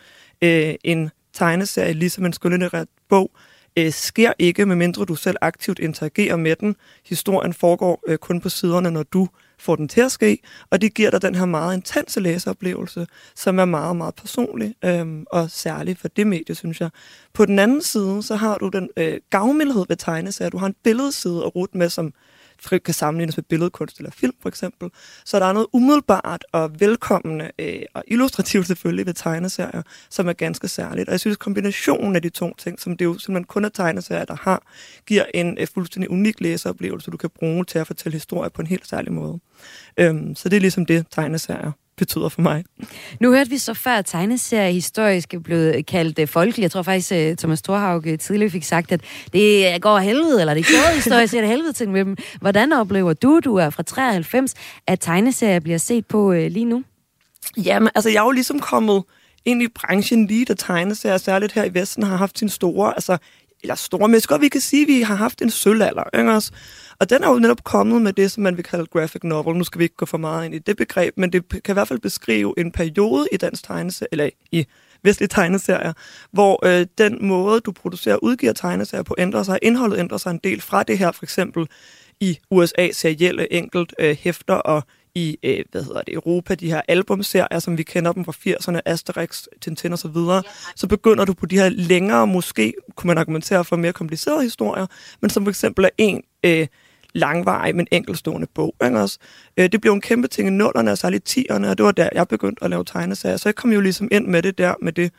Speaker 8: Øh, en tegneserie, ligesom en skønlitterær bog, øh, sker ikke, medmindre du selv aktivt interagerer med den. Historien foregår øh, kun på siderne, når du får den til at ske, og det giver dig den her meget intense læseoplevelse, som er meget, meget personlig, øhm, og særlig for det medie, synes jeg. På den anden side, så har du den øh, gavmildhed ved tegneserier. Du har en billedside at rute med, som kan sammenlignes med billedkunst eller film for eksempel. Så der er noget umiddelbart og velkommende øh, og illustrativt selvfølgelig ved tegneserier, som er ganske særligt. Og jeg synes, kombinationen af de to ting, som det jo simpelthen kun er tegneserier, der har, giver en øh, fuldstændig unik læseoplevelse, du kan bruge til at fortælle historier på en helt særlig måde. Øhm, så det er ligesom det, tegneserier betyder for mig.
Speaker 1: Nu hørte vi så før, at tegneserie historisk er blevet kaldt uh, folkelig. Jeg tror faktisk, uh, Thomas Thorhauge tidligere fik sagt, at det går helvede, eller det går historisk, det helvede til med dem. Hvordan oplever du, du er fra 93, at tegneserier bliver set på uh, lige nu?
Speaker 8: Jamen, altså jeg er jo ligesom kommet ind i branchen lige, da tegneserier, særligt her i Vesten, har haft sin store, altså eller store mennesker, vi kan sige, at vi har haft en sølvalder. Ikke også? Og den er jo netop kommet med det, som man vil kalde graphic novel. Nu skal vi ikke gå for meget ind i det begreb, men det kan i hvert fald beskrive en periode i dansk tegneserie, eller i vestlige tegneserier, hvor øh, den måde, du producerer og udgiver tegneserier på, ændrer sig. Indholdet ændrer sig en del fra det her, for eksempel i USA serielle enkelt øh, hæfter og i øh, hvad hedder det, Europa, de her albumserier, som vi kender dem fra 80'erne, Asterix, Tintin og så videre, så begynder du på de her længere, måske kunne man argumentere for mere komplicerede historier, men som for eksempel er en øh, langvarig, men enkelstående bog. Ikke også? Øh, det blev en kæmpe ting i nullerne, og særligt tierne, og det var der, jeg begyndte at lave tegneserier. Så jeg kom jo ligesom ind med det der, med det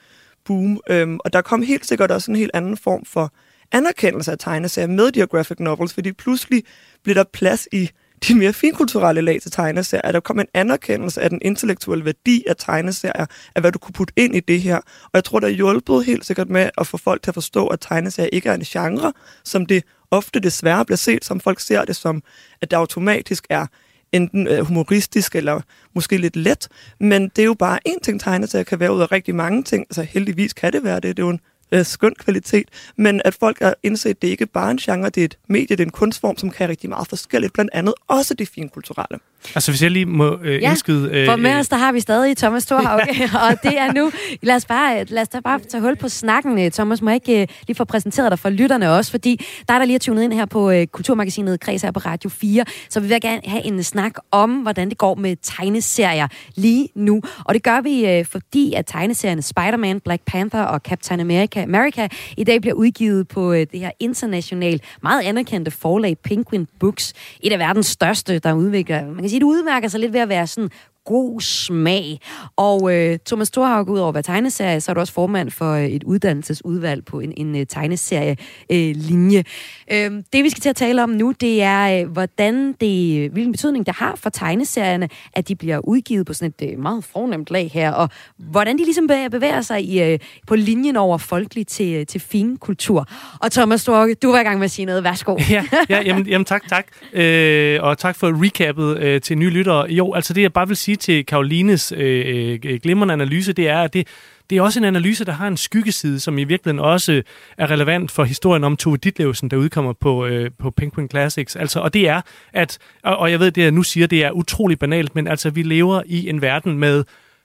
Speaker 8: boom. Øhm, og der kom helt sikkert også en helt anden form for anerkendelse af tegneserier med de her graphic novels, fordi pludselig blev der plads i de mere finkulturelle lag til tegneserier. Der kom en anerkendelse af den intellektuelle værdi af tegneserier, af hvad du kunne putte ind i det her. Og jeg tror, der hjulpet helt sikkert med at få folk til at forstå, at tegneserier ikke er en genre, som det ofte desværre bliver set, som folk ser det som, at det automatisk er enten øh, humoristisk eller måske lidt let. Men det er jo bare en ting, tegneserier kan være ud af rigtig mange ting. Altså heldigvis kan det være det. Det er jo en øh, skøn kvalitet, men at folk har indset, at det ikke bare er en genre, det er et medie, det er en kunstform, som kan rigtig meget forskelligt, blandt andet også det finkulturelle.
Speaker 6: Altså hvis jeg lige må øh, ja, indskyde...
Speaker 1: Øh, for med os, der har vi stadig Thomas Thorhaug, og det er nu... Lad os bare, lad os da bare tage hul på snakken, øh, Thomas. Må jeg ikke øh, lige få præsenteret dig for lytterne også, fordi der er der lige tunet ind her på øh, Kulturmagasinet Kreds her på Radio 4, så vi vil gerne have en snak om, hvordan det går med tegneserier lige nu. Og det gør vi, øh, fordi at tegneserierne Spider-Man, Black Panther og Captain America, America i dag bliver udgivet på øh, det her internationalt meget anerkendte forlag Penguin Books, et af verdens største, der udvikler, man kan sige, det udmærker sig lidt ved at være sådan god smag. Og øh, Thomas Thorhaug, ud over at være tegneserie, så er du også formand for øh, et uddannelsesudvalg på en, en tegneserie-linje. Øh, øh øhm, det, vi skal til at tale om nu, det er, øh, hvordan det, hvilken betydning det har for tegneserierne, at de bliver udgivet på sådan et meget fornemt lag her, og hvordan de ligesom bevæger sig i, på linjen over folkelig til, til fin kultur. Og Thomas Thorhaug, du var i gang med at sige noget. Værsgo.
Speaker 6: ja, ja jamen, jamen tak, tak. Øh, og tak for recappet øh, til nye lyttere. Jo, altså det jeg bare vil sige, sige til Karolines øh, øh, glimrende analyse, det er, at det, det er også en analyse, der har en skyggeside, som i virkeligheden også er relevant for historien om Tove Ditlevsen, der udkommer på, øh, på Penguin Classics. Altså, og det er, at, og, og jeg ved, det jeg nu siger, det er utrolig banalt, men altså, vi lever i en verden med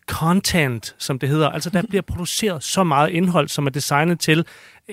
Speaker 6: content, som det hedder. Altså, der bliver produceret så meget indhold, som er designet til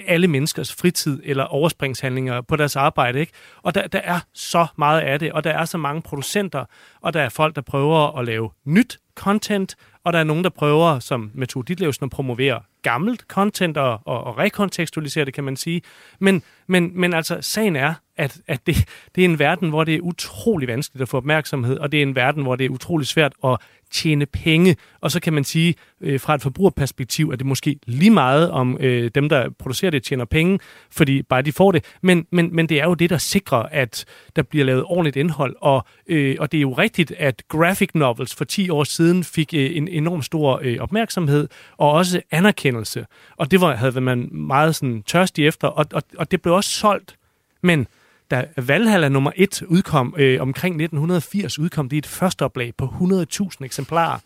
Speaker 6: alle menneskers fritid eller overspringshandlinger på deres arbejde. Ikke? Og der, der er så meget af det, og der er så mange producenter, og der er folk, der prøver at lave nyt content, og der er nogen, der prøver, som Metode Ditlevsen, at promovere gammelt content og, og, og rekontekstualisere det, kan man sige. Men, men, men altså, sagen er, at, at det, det er en verden, hvor det er utrolig vanskeligt at få opmærksomhed, og det er en verden, hvor det er utrolig svært at tjene penge. Og så kan man sige, øh, fra et forbrugerperspektiv, at det måske lige meget om øh, dem, der producerer det, tjener penge, fordi bare de får det. Men, men, men det er jo det, der sikrer, at der bliver lavet ordentligt indhold. Og, øh, og det er jo rigtigt, at graphic novels for 10 år siden fik øh, en enorm stor øh, opmærksomhed og også anerkendelse. Og det var, havde man meget sådan tørstig efter, og, og, og det blev også solgt. Men da Valhalla nummer 1 udkom øh, omkring 1980, udkom det i et første oplag på 100.000 eksemplarer.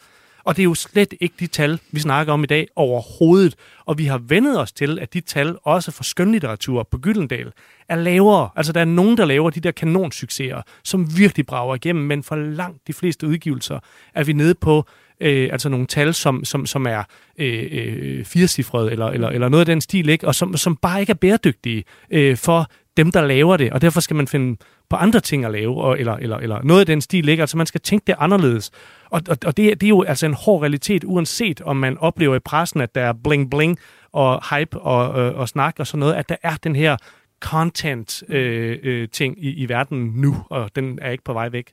Speaker 6: Og det er jo slet ikke de tal, vi snakker om i dag overhovedet. Og vi har vendet os til, at de tal, også for skønlitteratur på Gyldendal, er lavere. Altså, der er nogen, der laver de der kanonsucceser, som virkelig brager igennem, men for langt de fleste udgivelser er vi nede på øh, altså nogle tal, som, som, som er øh, øh, firecifrede, eller, eller, eller noget af den stil, ikke? og som, som bare ikke er bæredygtige øh, for dem, der laver det, og derfor skal man finde på andre ting at lave, og, eller, eller, eller noget af den stil, ligger. Altså man skal tænke det anderledes. Og, og, og det, det er jo altså en hård realitet, uanset om man oplever i pressen, at der er bling-bling og hype og, øh, og snak og sådan noget, at der er den her content-ting øh, øh, ting i, i verden nu, og den er ikke på vej væk.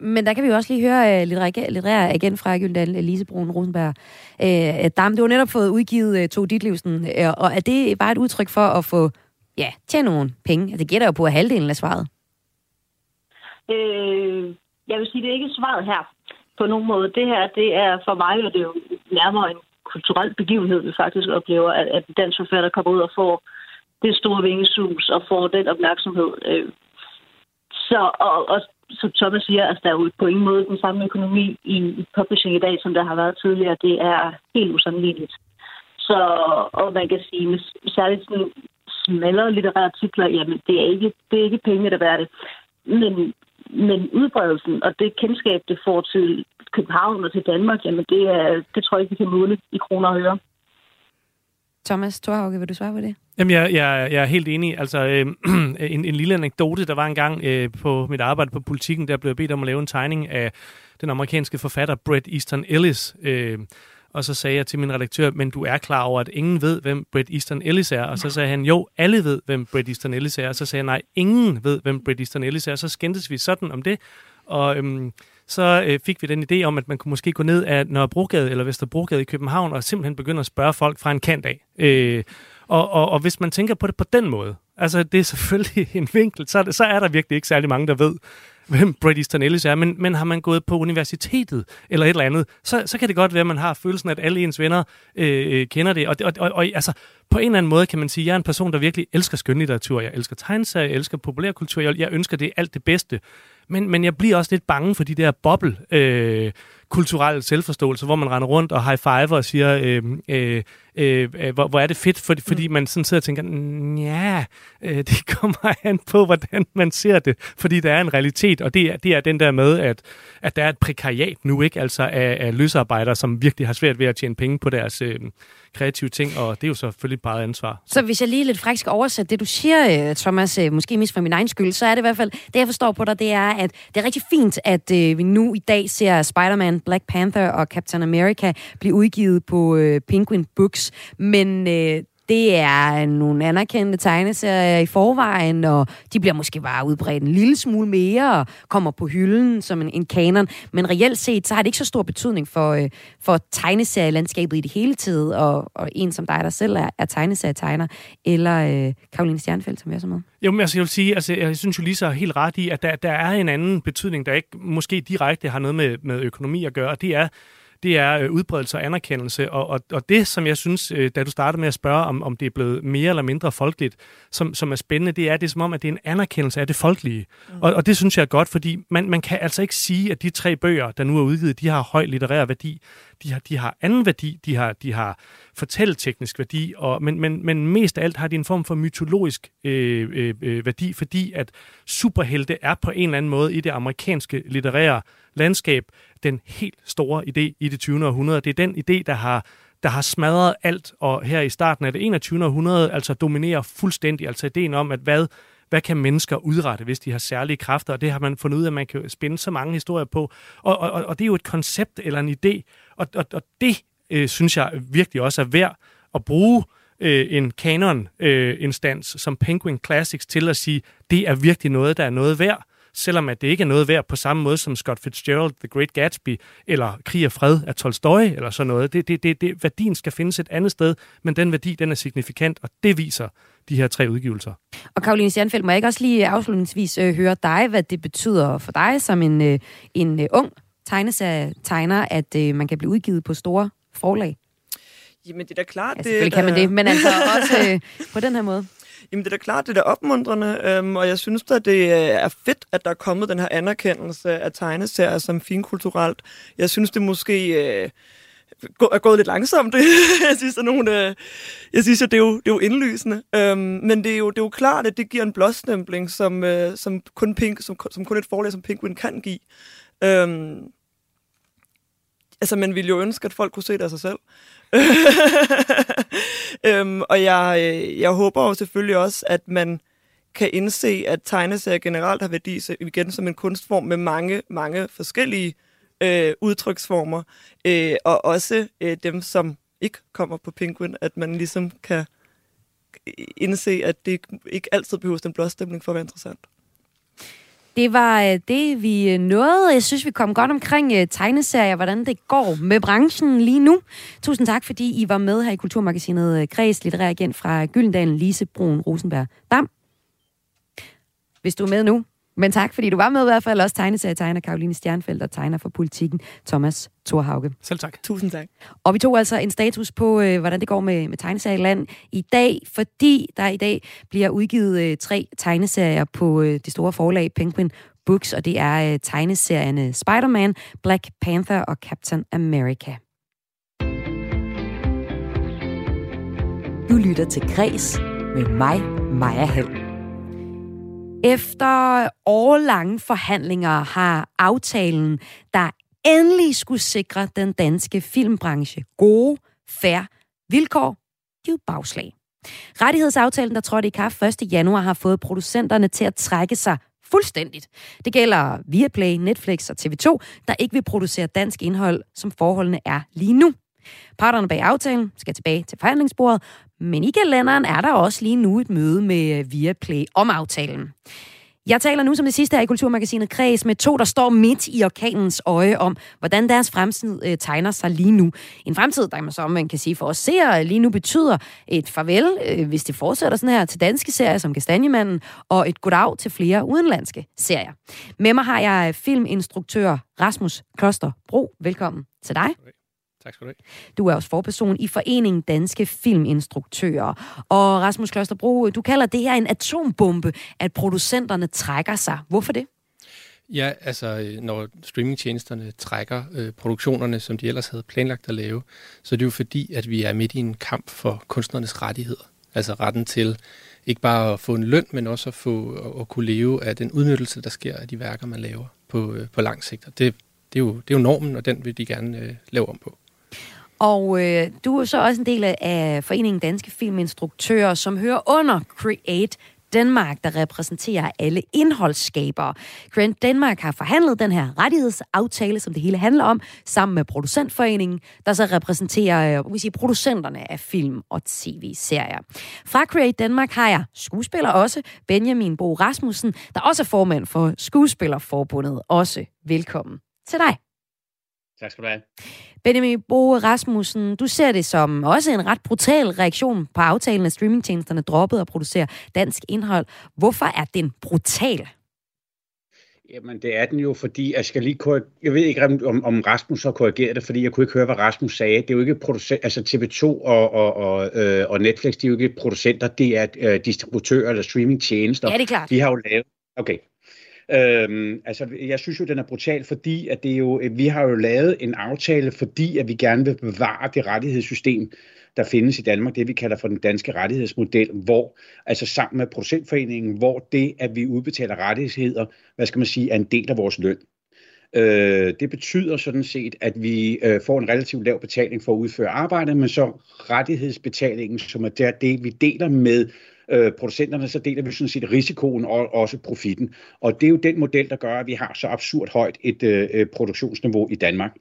Speaker 1: Men der kan vi jo også lige høre øh, uh, litterær igen fra Gyldal Lise Brun Rosenberg. Øh, uh, Dam, du har netop fået udgivet uh, To Ditlevsen, uh, og er det bare et udtryk for at få ja, tjene nogle penge? Det gætter jo på at halvdelen af svaret.
Speaker 9: Øh, jeg vil sige, det er ikke svaret her på nogen måde. Det her, det er for mig, og det er jo nærmere en kulturel begivenhed, vi faktisk oplever, at, at dansk forfatter kommer ud og får det store vingesus og får den opmærksomhed. Øh, så, og, og som Thomas siger, altså, der er jo på ingen måde den samme økonomi i, i publishing i dag, som der har været tidligere. Det er helt usammenligneligt. Så, og man kan sige, særligt sådan smallere litterære titler, jamen det er ikke, det er ikke penge, der er det. Men, men udbredelsen og det kendskab, det får til København og til Danmark, jamen det, er, det tror jeg ikke, vi kan måle i kroner og øre.
Speaker 1: Thomas Thorhauge, vil du svare på det?
Speaker 6: Jamen, jeg, jeg, jeg er helt enig. Altså, øh, en, en lille anekdote, der var engang øh, på mit arbejde på politikken, der blev bedt om at lave en tegning af den amerikanske forfatter Bret Easton Ellis. Øh, og så sagde jeg til min redaktør, men du er klar over, at ingen ved, hvem Bret Easton Ellis er. Og så sagde han, jo, alle ved, hvem Bret Easton Ellis er. Og så sagde jeg, nej, ingen ved, hvem Bret Easton Ellis er. Så skændtes vi sådan om det. Og øhm, så øh, fik vi den idé om, at man kunne måske gå ned af Nørrebrogade eller Vesterbrogade i København og simpelthen begynde at spørge folk fra en kant af. Øh, og, og, og hvis man tænker på det på den måde, altså det er selvfølgelig en vinkel, så er, det, så er der virkelig ikke særlig mange, der ved, hvem Bret Easton Ellis er, men, men har man gået på universitetet eller et eller andet, så, så kan det godt være, at man har følelsen, at alle ens venner øh, øh kender det. Og, og, og, og altså, på en eller anden måde kan man sige, at jeg er en person, der virkelig elsker skønlitteratur, jeg elsker tegneserier, jeg elsker populærkultur, jeg, jeg ønsker det alt det bedste. Men, men jeg bliver også lidt bange for de der boble øh, kulturelle selvforståelse, hvor man render rundt og high five og siger, øh, øh, øh, øh, hvor, hvor er det fedt, for, fordi mm. man sådan sidder og tænker, ja, øh, det kommer an på, hvordan man ser det, fordi der er en realitet, og det er, det er den der med, at, at der er et prekariat nu, ikke, altså af, af løsarbejdere, som virkelig har svært ved at tjene penge på deres øh, kreative ting, og det er jo selvfølgelig bare ansvar.
Speaker 1: Så hvis jeg lige lidt fræk skal oversætte det, du siger, øh, Thomas, øh, måske mest for min egen skyld, så er det i hvert fald, det jeg forstår på dig, det er, at det er rigtig fint, at øh, vi nu i dag ser Spider-Man, Black Panther og Captain America blive udgivet på øh, Penguin Books, men øh, det er nogle anerkendte tegneserier i forvejen, og de bliver måske bare udbredt en lille smule mere og kommer på hylden som en, en kanon. Men reelt set, så har det ikke så stor betydning for, øh, for tegneserielandskabet i det hele taget, og, og en som dig, der selv er, er tegneserietegner, eller øh, Karoline Stjernfeldt, som jeg så med.
Speaker 6: Jo, men altså, jeg vil sige, altså, jeg synes jo lige så helt ret i, at der, der er en anden betydning, der ikke måske direkte har noget med, med økonomi at gøre, og det er, det er øh, udbredelse og anerkendelse. Og, og, og det, som jeg synes, øh, da du startede med at spørge, om, om det er blevet mere eller mindre folkeligt, som, som er spændende, det er det er som om, at det er en anerkendelse af det folkelige. Mm. Og, og det synes jeg er godt, fordi man, man kan altså ikke sige, at de tre bøger, der nu er udgivet, de har høj litterær værdi. De har, de har anden værdi, de har, de har fortælleteknisk værdi, og, men, men, men mest af alt har de en form for mytologisk øh, øh, øh værdi, fordi at superhelte er på en eller anden måde i det amerikanske litterære landskab den helt store idé i det 20. århundrede. Det er den idé, der har der har smadret alt, og her i starten af det 21. århundrede altså dominerer fuldstændig, altså ideen om, at hvad, hvad kan mennesker udrette, hvis de har særlige kræfter, og det har man fundet ud af, at man kan spænde så mange historier på, og, og, og det er jo et koncept eller en idé, og, og, og det øh, synes jeg virkelig også er værd at bruge øh, en kanon-instans øh, som Penguin Classics til at sige, det er virkelig noget, der er noget værd, selvom at det ikke er noget værd på samme måde som Scott Fitzgerald, The Great Gatsby, eller Krig og Fred af Tolstoy, eller sådan noget. Det, det, det, det, værdien skal findes et andet sted, men den værdi, den er signifikant, og det viser de her tre udgivelser.
Speaker 1: Og Karoline Stjernfeldt, må jeg ikke også lige afslutningsvis øh, høre dig, hvad det betyder for dig som en, øh, en øh, ung tegneserietegner, at øh, man kan blive udgivet på store forlag?
Speaker 8: Jamen, det er da klart.
Speaker 1: Ja, selvfølgelig det, kan man det, men altså også øh, på den her måde.
Speaker 8: Jamen, det er da klart, det er da opmuntrende, øhm, og jeg synes da, det øh, er fedt, at der er kommet den her anerkendelse af tegneserier som finkulturelt. Jeg synes, det måske øh, er gået lidt langsomt. jeg synes, at nogen, øh, jeg synes, at det er jo, det er jo indlysende. Øhm, men det er, jo, det er jo klart, at det giver en blåstempling, som, øh, som, kun Pink, som, som kun et forlag som Penguin kan give. Øhm, altså, man ville jo ønske, at folk kunne se det af sig selv. øhm, og jeg, øh, jeg håber jo selvfølgelig også, at man kan indse, at tegneserier generelt har værdi igen som en kunstform med mange, mange forskellige øh, udtryksformer. Øh, og også øh, dem, som ikke kommer på Penguin, at man ligesom kan indse, at det ikke altid behøver den blåstemning for at være interessant.
Speaker 1: Det var øh, det, vi øh, nåede. Jeg synes, vi kom godt omkring øh, tegneserier, hvordan det går med branchen lige nu. Tusind tak, fordi I var med her i Kulturmagasinet Græs, litterær igen fra Gyldendalen, Lise Brun Rosenberg Dam. Hvis du er med nu, men tak, fordi du var med i hvert fald. Også tegneserietegner Karoline Stjernfeldt og tegner for politikken Thomas Thorhauge.
Speaker 6: Selv tak.
Speaker 8: Tusind tak.
Speaker 1: Og vi tog altså en status på, øh, hvordan det går med, med tegneserieland i dag, fordi der i dag bliver udgivet øh, tre tegneserier på øh, det store forlag Penguin Books, og det er øh, tegneserierne Spider-Man, Black Panther og Captain America.
Speaker 10: Du lytter til Græs
Speaker 1: med mig, Maja Hall. Efter årlange forhandlinger har aftalen, der endelig skulle sikre den danske filmbranche gode, færre vilkår, givet bagslag. Rettighedsaftalen, der trådte i kraft 1. januar, har fået producenterne til at trække sig fuldstændigt. Det gælder Viaplay, Netflix og TV2, der ikke vil producere dansk indhold, som forholdene er lige nu. Parterne bag aftalen skal tilbage til forhandlingsbordet, men i kalenderen er der også lige nu et møde med øh, Viaplay om aftalen. Jeg taler nu som det sidste her i Kulturmagasinet Kreds med to, der står midt i orkanens øje om, hvordan deres fremtid øh, tegner sig lige nu. En fremtid, der man så man kan sige for os seere lige nu betyder et farvel, øh, hvis det fortsætter sådan her, til danske serier som Kastanjemanden, og et goddag til flere udenlandske serier. Med mig har jeg filminstruktør Rasmus Kloster Bro. Velkommen til dig.
Speaker 10: Tak skal du have.
Speaker 1: Du er også forperson i Foreningen Danske Filminstruktører. Og Rasmus Klosterbro, du kalder det her en atombombe, at producenterne trækker sig. Hvorfor det?
Speaker 10: Ja, altså når streamingtjenesterne trækker øh, produktionerne, som de ellers havde planlagt at lave, så er det jo fordi, at vi er midt i en kamp for kunstnernes rettigheder. Altså retten til ikke bare at få en løn, men også at, få, at, kunne leve af den udnyttelse, der sker af de værker, man laver på, øh, på lang sigt. Og det, det, er jo, det er jo normen, og den vil de gerne øh, lave om på.
Speaker 1: Og øh, du er så også en del af Foreningen Danske Filminstruktører, som hører under Create Danmark, der repræsenterer alle indholdsskabere. Grant Danmark har forhandlet den her rettighedsaftale, som det hele handler om, sammen med Producentforeningen, der så repræsenterer øh, vi sige, producenterne af film og tv-serier. Fra Create Danmark har jeg skuespiller også, Benjamin Bo Rasmussen, der også er formand for Skuespillerforbundet. Også velkommen til dig.
Speaker 11: Tak skal du have.
Speaker 1: Benjamin Bo Rasmussen, du ser det som også en ret brutal reaktion på aftalen, at streamingtjenesterne droppede at producere dansk indhold. Hvorfor er den brutal?
Speaker 11: Jamen, det er den jo, fordi jeg skal lige jeg ved ikke, om, om Rasmus har korrigeret det, fordi jeg kunne ikke høre, hvad Rasmus sagde. Det er jo ikke producent, altså TV2 og, og, og, øh, og Netflix, de er jo ikke producenter, det er øh, distributører eller streamingtjenester.
Speaker 1: Ja, det er klart.
Speaker 11: De har jo lavet, okay, Øhm, altså, jeg synes jo, den er brutal, fordi at det er jo, øh, vi har jo lavet en aftale, fordi at vi gerne vil bevare det rettighedssystem, der findes i Danmark, det vi kalder for den danske rettighedsmodel, hvor, altså sammen med producentforeningen, hvor det, at vi udbetaler rettigheder, hvad skal man sige, er en del af vores løn. Øh, det betyder sådan set, at vi øh, får en relativt lav betaling for at udføre arbejdet, men så rettighedsbetalingen, som er der, det, vi deler med øh, producenterne, så deler vi sådan set risikoen og også profitten. Og det er jo den model, der gør, at vi har så absurd højt et øh, øh, produktionsniveau i Danmark.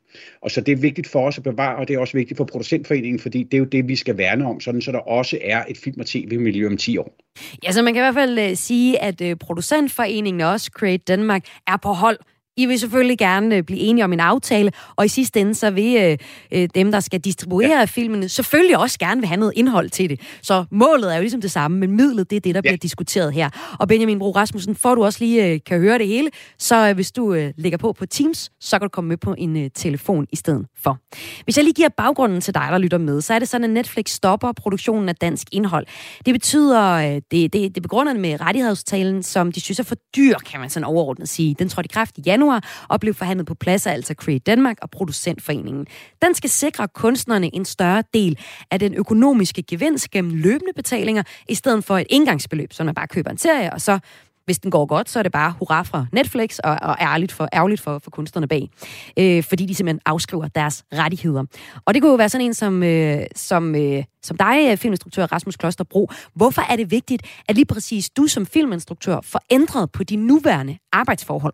Speaker 11: Og så det er vigtigt for os at bevare, og det er også vigtigt for producentforeningen, fordi det er jo det, vi skal værne om, sådan så der også er et film- og tv-miljø om 10 år.
Speaker 1: Ja, så man kan i hvert fald øh, sige, at øh, producentforeningen producentforeningen også, Create Danmark, er på hold i vil selvfølgelig gerne øh, blive enige om en aftale, og i sidste ende så vil øh, øh, dem, der skal distribuere ja. filmene, selvfølgelig også gerne vil have noget indhold til det. Så målet er jo ligesom det samme, men midlet, det er det, der ja. bliver diskuteret her. Og Benjamin Bro Rasmussen, for du også lige øh, kan høre det hele, så øh, hvis du øh, lægger på på Teams, så kan du komme med på en øh, telefon i stedet for. Hvis jeg lige giver baggrunden til dig, der lytter med, så er det sådan, at Netflix stopper produktionen af dansk indhold. Det betyder, øh, det, det, det begrunder med rettighedstalen, som de synes er for dyr, kan man sådan overordnet sige. Den trådte i kraft i januar januar og blev forhandlet på plads af altså Create Danmark og Producentforeningen. Den skal sikre kunstnerne en større del af den økonomiske gevinst gennem løbende betalinger, i stedet for et indgangsbeløb, så man bare køber en serie, og så hvis den går godt, så er det bare hurra fra Netflix og, og ærligt for, ærgerligt for, for kunstnerne bag. Øh, fordi de simpelthen afskriver deres rettigheder. Og det kunne jo være sådan en som, øh, som, øh, som dig, øh, filminstruktør Rasmus Klosterbro. Hvorfor er det vigtigt, at lige præcis du som filminstruktør får ændret på de nuværende arbejdsforhold?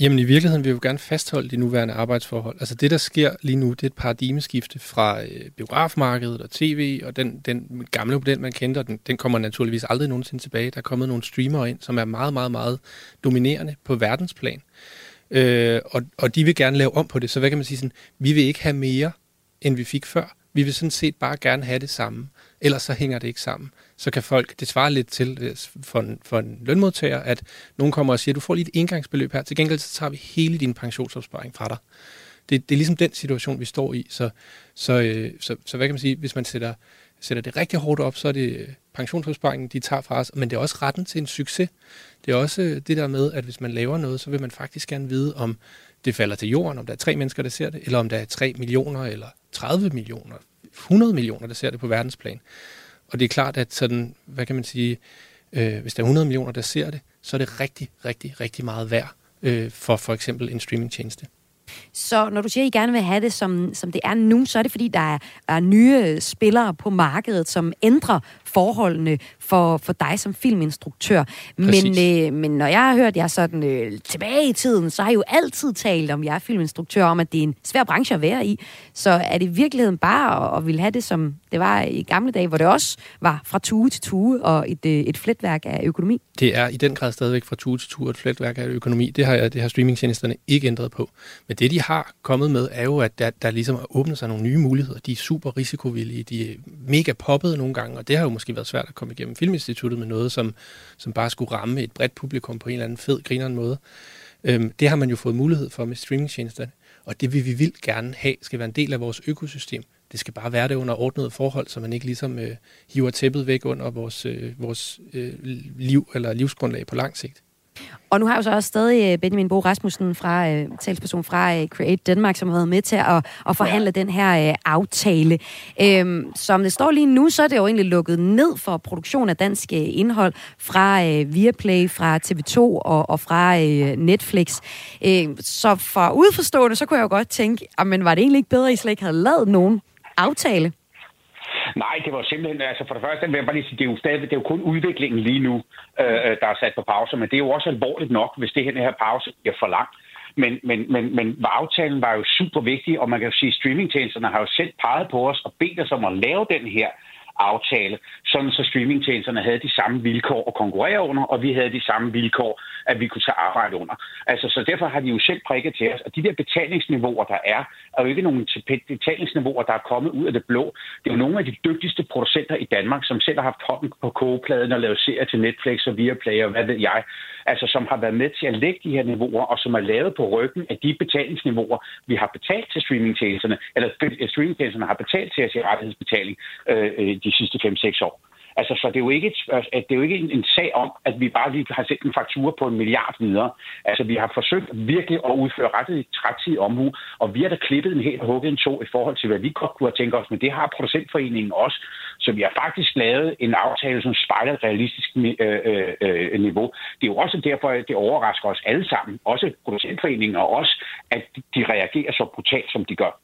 Speaker 10: Jamen i virkeligheden vil vi jo gerne fastholde de nuværende arbejdsforhold. Altså det, der sker lige nu, det er et paradigmeskifte fra øh, biografmarkedet og tv, og den, den gamle model, man kendte, den, den kommer naturligvis aldrig nogensinde tilbage. Der er kommet nogle streamere ind, som er meget, meget, meget dominerende på verdensplan. Øh, og, og de vil gerne lave om på det. Så hvad kan man sige sådan, vi vil ikke have mere, end vi fik før. Vi vil sådan set bare gerne have det samme. Ellers så hænger det ikke sammen så kan folk, det svarer lidt til øh, for en, for en lønmodtager, at nogen kommer og siger, du får lige et indgangsbeløb her, til gengæld så tager vi hele din pensionsopsparing fra dig. Det, det er ligesom den situation, vi står i. Så, så, øh, så, så hvad kan man sige, hvis man sætter, sætter det rigtig hårdt op, så er det øh, pensionsopsparingen, de tager fra os, men det er også retten til en succes. Det er også øh, det der med, at hvis man laver noget, så vil man faktisk gerne vide, om det falder til jorden, om der er tre mennesker, der ser det, eller om der er 3 millioner, eller 30 millioner, 100 millioner, der ser det på verdensplan. Og det er klart, at sådan, hvad kan man sige, øh, hvis der er 100 millioner, der ser det, så er det rigtig, rigtig, rigtig meget værd øh, for for eksempel en streamingtjeneste.
Speaker 1: Så når du siger, at I gerne vil have det, som, som det er nu, så er det fordi, der er, er nye spillere på markedet, som ændrer forholdene for, for dig som filminstruktør. Men, øh, men når jeg har hørt jer sådan øh, tilbage i tiden, så har I jo altid talt om jer filminstruktør, om at det er en svær branche at være i. Så er det i virkeligheden bare at, at ville have det, som det var i gamle dage, hvor det også var fra tue til tue og et, øh, et fletværk af økonomi?
Speaker 10: Det er i den grad stadigvæk fra tue til tue et fletværk af økonomi. Det har, det har streamingtjenesterne ikke ændret på. Men det, de har kommet med, er jo, at der, der ligesom har åbnet sig nogle nye muligheder. De er super risikovillige, de er mega poppede nogle gange, og det har jo måske været svært at komme igennem Filminstituttet med noget, som, som bare skulle ramme et bredt publikum på en eller anden fed, grineren måde. Øhm, det har man jo fået mulighed for med streamingtjenesterne, og det vil vi vildt gerne have, skal være en del af vores økosystem. Det skal bare være det under ordnede forhold, så man ikke ligesom øh, hiver tæppet væk under vores, øh, vores øh, liv eller livsgrundlag på lang sigt.
Speaker 1: Og nu har jeg jo så også stadig øh, Benjamin Bo Rasmussen, fra, øh, talsperson fra øh, Create Denmark, som har været med til at, at forhandle ja. den her øh, aftale. Øhm, som det står lige nu, så er det jo egentlig lukket ned for produktion af dansk øh, indhold fra øh, Viaplay, fra TV2 og, og fra øh, Netflix. Øh, så for udforstående, så kunne jeg jo godt tænke, men var det egentlig ikke bedre, at I slet ikke havde lavet nogen aftale?
Speaker 11: Nej, det var simpelthen, altså for det første vil jeg bare lige sige, det er jo stadig, det er jo kun udviklingen lige nu, øh, øh, der er sat på pause, men det er jo også alvorligt nok, hvis det her, her pause bliver for langt. Men, men, men, men aftalen var jo super vigtig, og man kan jo sige, at streamingtjenesterne har jo selv peget på os og bedt os om at lave den her aftale, sådan så streamingtjenesterne havde de samme vilkår at konkurrere under, og vi havde de samme vilkår, at vi kunne tage arbejde under. Altså, så derfor har de jo selv prikket til os, og de der betalingsniveauer, der er, er jo ikke nogen betalingsniveauer, der er kommet ud af det blå. Det er jo nogle af de dygtigste producenter i Danmark, som selv har haft hånden på kogepladen og lavet serier til Netflix og Viaplay og hvad ved jeg, altså som har været med til at lægge de her niveauer, og som er lavet på ryggen af de betalingsniveauer, vi har betalt til streamingtjenesterne, eller streamingtjenesterne har betalt til os i rettighedsbetaling øh, øh de sidste 5-6 år. Altså, så det er jo ikke, et, altså, at det er jo ikke en, en sag om, at vi bare lige har sendt en faktura på en milliard videre. Altså, vi har forsøgt virkelig at udføre rettet rettidig omhu, og vi har da klippet en helt hugget en to i forhold til, hvad vi godt kunne have tænkt os, men det har producentforeningen også. Så vi har faktisk lavet en aftale, som spejler et realistisk øh, øh, øh, niveau. Det er jo også derfor, at det overrasker os alle sammen, også producentforeningen og os, at de reagerer så brutalt, som de gør.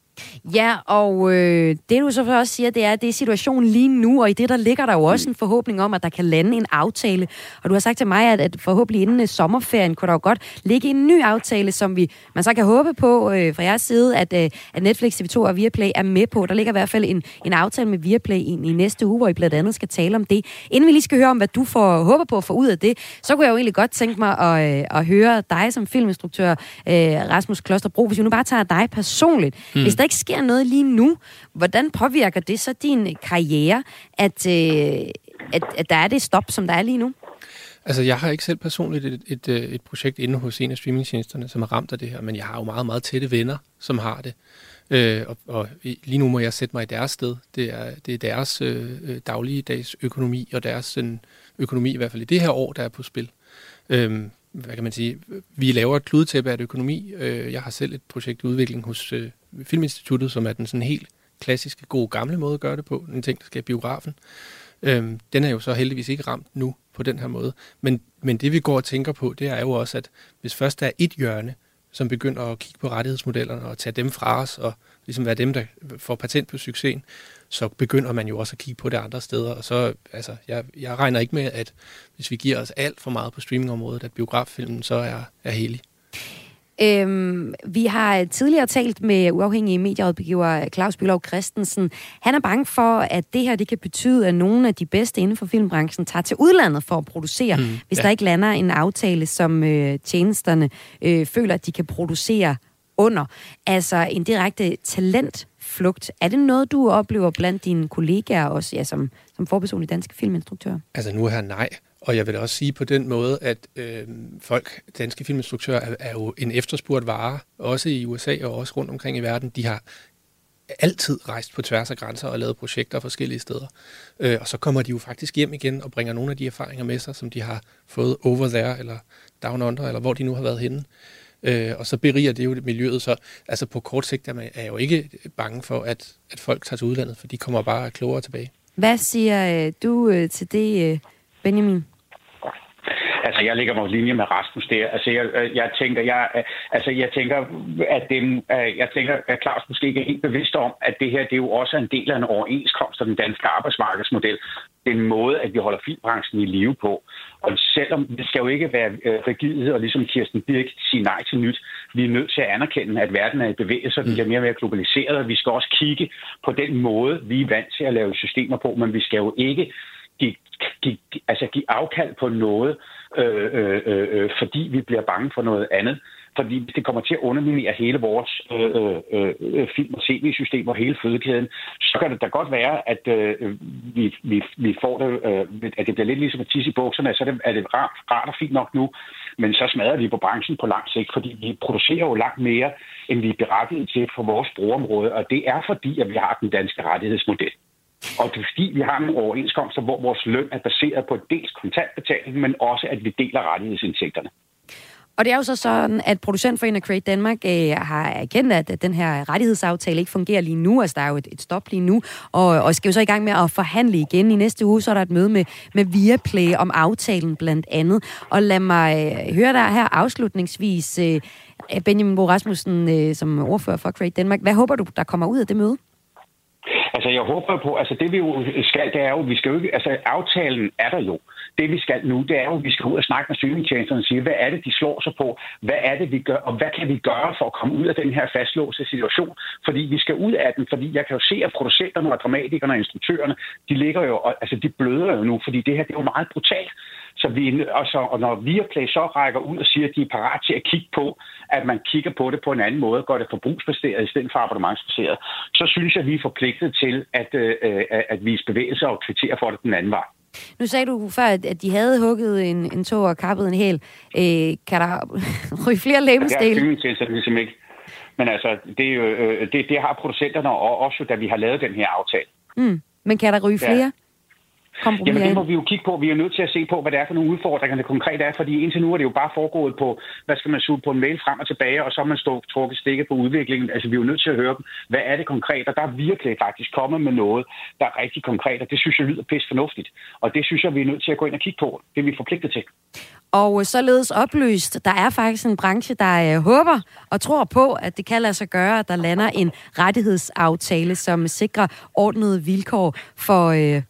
Speaker 1: Ja, og øh, det du så også siger, det er, at det er situationen lige nu, og i det der ligger der jo også en forhåbning om, at der kan lande en aftale. Og du har sagt til mig, at, at forhåbentlig inden sommerferien kunne der jo godt ligge en ny aftale, som vi man så kan håbe på øh, fra jeres side, at, øh, at Netflix, TV2 og Viaplay er med på. Der ligger i hvert fald en, en aftale med Viaplay i, i næste uge, hvor I blandt andet skal tale om det. Inden vi lige skal høre om, hvad du får håber på at få ud af det, så kunne jeg jo egentlig godt tænke mig at, øh, at høre dig som filminstruktør, øh, Rasmus Klosterbro, hvis vi nu bare tager dig personligt. Hmm. Hvis der ikke sker noget lige nu, hvordan påvirker det så din karriere, at, øh, at, at der er det stop, som der er lige nu?
Speaker 10: Altså, jeg har ikke selv personligt et, et, øh, et projekt inde hos en af streamingtjenesterne, som er ramt af det her, men jeg har jo meget, meget tætte venner, som har det. Øh, og, og lige nu må jeg sætte mig i deres sted. Det er, det er deres øh, øh dagligdags daglige økonomi, og deres sådan, økonomi, i hvert fald i det her år, der er på spil. Øh, hvad kan man sige, vi laver et kludetæppe af økonomi. Øh, jeg har selv et projekt i udvikling hos øh, Filminstituttet, som er den sådan helt klassiske, gode, gamle måde at gøre det på. En ting, der skal i biografen. Øhm, den er jo så heldigvis ikke ramt nu på den her måde. Men, men det vi går og tænker på, det er jo også, at hvis først der er et hjørne, som begynder at kigge på rettighedsmodellerne og tage dem fra os, og ligesom være dem, der får patent på succesen, så begynder man jo også at kigge på det andre steder. Og så, altså, jeg, jeg regner ikke med, at hvis vi giver os alt for meget på streamingområdet, at biograffilmen så er, er helig.
Speaker 1: Øhm, vi har tidligere talt med uafhængige medierådgiver Claus Bylov Christensen. Han er bange for, at det her det kan betyde, at nogle af de bedste inden for filmbranchen tager til udlandet for at producere, mm, hvis ja. der ikke lander en aftale, som øh, tjenesterne øh, føler, at de kan producere under. Altså en direkte talentflugt. Er det noget, du oplever blandt dine kollegaer også, ja, som, som forperson i Danske Filminstruktører?
Speaker 10: Altså nu er her nej. Og jeg vil også sige på den måde, at øh, folk, danske filminstruktører, er, er jo en efterspurgt vare, også i USA og også rundt omkring i verden. De har altid rejst på tværs af grænser og lavet projekter forskellige steder. Øh, og så kommer de jo faktisk hjem igen og bringer nogle af de erfaringer med sig, som de har fået over there, eller down under, eller hvor de nu har været henne. Øh, og så beriger det jo miljøet. Så altså på kort sigt er, man, er jeg jo ikke bange for, at, at folk tager til udlandet, for de kommer bare klogere tilbage.
Speaker 1: Hvad siger øh, du øh, til det, øh, Benjamin?
Speaker 11: Altså, jeg ligger på linje med Rasmus der. Altså, jeg, øh, jeg tænker, jeg, altså, jeg tænker, at det, jeg tænker, at Claus måske ikke er helt bevidst om, at det her, det er jo også en del af en overenskomst af den danske arbejdsmarkedsmodel. Det er en måde, at vi holder filmbranchen i live på. Og selvom det skal jo ikke være øh, rigide og ligesom Kirsten Birk sige nej til nyt, vi er nødt til at anerkende, at verden er i bevægelse, og den bliver mere og mere globaliseret, og vi skal også kigge på den måde, vi er vant til at lave systemer på, men vi skal jo ikke give, give, altså give afkald på noget, Øh, øh, øh, øh, fordi vi bliver bange for noget andet. Fordi hvis det kommer til at underminere hele vores øh, øh, øh, film- og tv-system og hele fødekæden, så kan det da godt være, at øh, vi, vi, vi får det, øh, at det bliver lidt ligesom at tisse i bukserne, så er det, er det rart, rart og fint nok nu, men så smadrer vi på branchen på lang sigt, fordi vi producerer jo langt mere, end vi er berettiget til for vores brugerområde, og det er fordi, at vi har den danske rettighedsmodel. Og det er fordi, vi har nogle overenskomster, hvor vores løn er baseret på dels kontantbetaling, men også, at vi deler rettighedsindtægterne.
Speaker 1: Og det er jo så sådan, at producentforeningen Create Danmark øh, har erkendt, at den her rettighedsaftale ikke fungerer lige nu. Altså, der er jo et, et stop lige nu. Og, og skal jo så i gang med at forhandle igen. I næste uge, så er der et møde med, med Viaplay om aftalen blandt andet. Og lad mig øh, høre dig her afslutningsvis, øh, Benjamin Bo Rasmussen, øh, som ordfører for Create Danmark. Hvad håber du, der kommer ud af det møde?
Speaker 11: Altså, jeg håber på, altså det vi jo skal, det er jo, vi skal jo ikke, altså aftalen er der jo. Det vi skal nu, det er jo, at vi skal ud og snakke med streamingtjenesterne og sige, hvad er det, de slår sig på? Hvad er det, vi gør? Og hvad kan vi gøre for at komme ud af den her fastlåste situation? Fordi vi skal ud af den, fordi jeg kan jo se, at producenterne og dramatikerne og instruktørerne, de ligger jo, altså de bløder jo nu, fordi det her, det er jo meget brutalt. Så vi, og, så, og når Viaplay så rækker ud og siger, at de er parat til at kigge på, at man kigger på det på en anden måde, gør det forbrugsbaseret i stedet for abonnementsbaseret, så synes jeg, at vi er forpligtet til at, øh, øh, at vise bevægelse og kvittere for det den anden vej.
Speaker 1: Nu sagde du før, at de havde hugget en, en tog og kappet en hæl. Øh, kan der ryge flere læbestele?
Speaker 11: Ja, det er ligesom ikke. Men altså, det, er jo, øh, det, det har producenterne og også, da vi har lavet den her aftale.
Speaker 1: Mm. Men kan der ryge flere? Ja.
Speaker 11: Jamen det må vi jo kigge på. Vi er nødt til at se på, hvad det er for nogle udfordringer, det konkret er. Fordi indtil nu er det jo bare foregået på, hvad skal man suge på en mail frem og tilbage, og så har man stået trukket stikket på udviklingen. Altså vi er jo nødt til at høre dem. Hvad er det konkret? Og der er virkelig faktisk kommet med noget, der er rigtig konkret, og det synes jeg lyder pisse fornuftigt. Og det synes jeg, vi er nødt til at gå ind og kigge på. Det er vi forpligtet til.
Speaker 1: Og således oplyst, der er faktisk en branche, der øh, håber og tror på, at det kan lade sig gøre, at der lander en rettighedsaftale, som sikrer ordnede vilkår for, øh,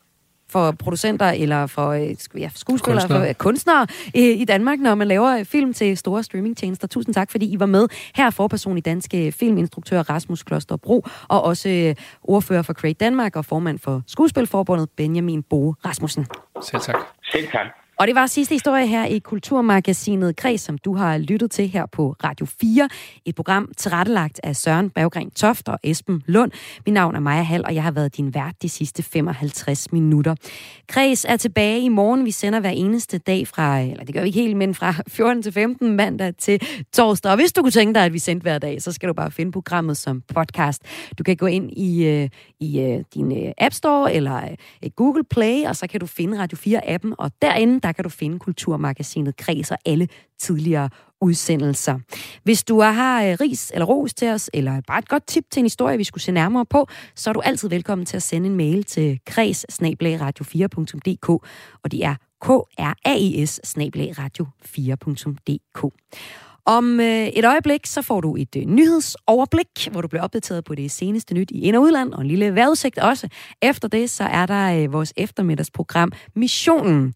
Speaker 1: for producenter eller for øh, ja, skuespillere, kunstnere. for øh, kunstnere øh, i Danmark, når man laver film til store streamingtjenester. Tusind tak, fordi I var med. Her er forperson i Danske Filminstruktør Rasmus Klosterbro, og også ordfører for Create Danmark og formand for Skuespilforbundet Benjamin Bo Rasmussen.
Speaker 10: Selv tak.
Speaker 11: Selv tak.
Speaker 1: Og det var sidste historie her i Kulturmagasinet Kreds, som du har lyttet til her på Radio 4. Et program tilrettelagt af Søren Berggren Toft og Esben Lund. Mit navn er Maja Hall, og jeg har været din vært de sidste 55 minutter. Kreds er tilbage i morgen. Vi sender hver eneste dag fra, eller det gør vi ikke helt, men fra 14 til 15 mandag til torsdag. Og hvis du kunne tænke dig, at vi sendte hver dag, så skal du bare finde programmet som podcast. Du kan gå ind i, øh, i øh, din øh, App Store eller Google Play, og så kan du finde Radio 4-appen, og derinde, der kan du finde Kulturmagasinet Kreds og alle tidligere udsendelser. Hvis du har øh, ris eller ros til os, eller bare et godt tip til en historie, vi skulle se nærmere på, så er du altid velkommen til at sende en mail til kreds 4dk og det er k r a i s radio 4dk om øh, et øjeblik, så får du et øh, nyhedsoverblik, hvor du bliver opdateret på det seneste nyt i ind- og udland, og en lille vejrudsigt også. Efter det, så er der øh, vores eftermiddagsprogram Missionen.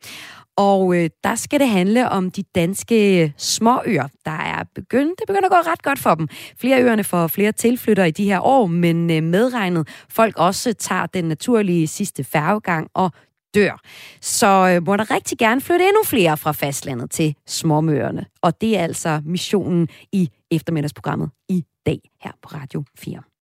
Speaker 1: Og øh, der skal det handle om de danske øh, småøer, der er begyndt, det begynder at gå ret godt for dem. Flere øerne får flere tilflyttere i de her år, men øh, medregnet folk også tager den naturlige sidste færgegang og dør. Så øh, må der rigtig gerne flytte endnu flere fra fastlandet til småøerne. Og det er altså missionen i eftermiddagsprogrammet i dag her på Radio 4.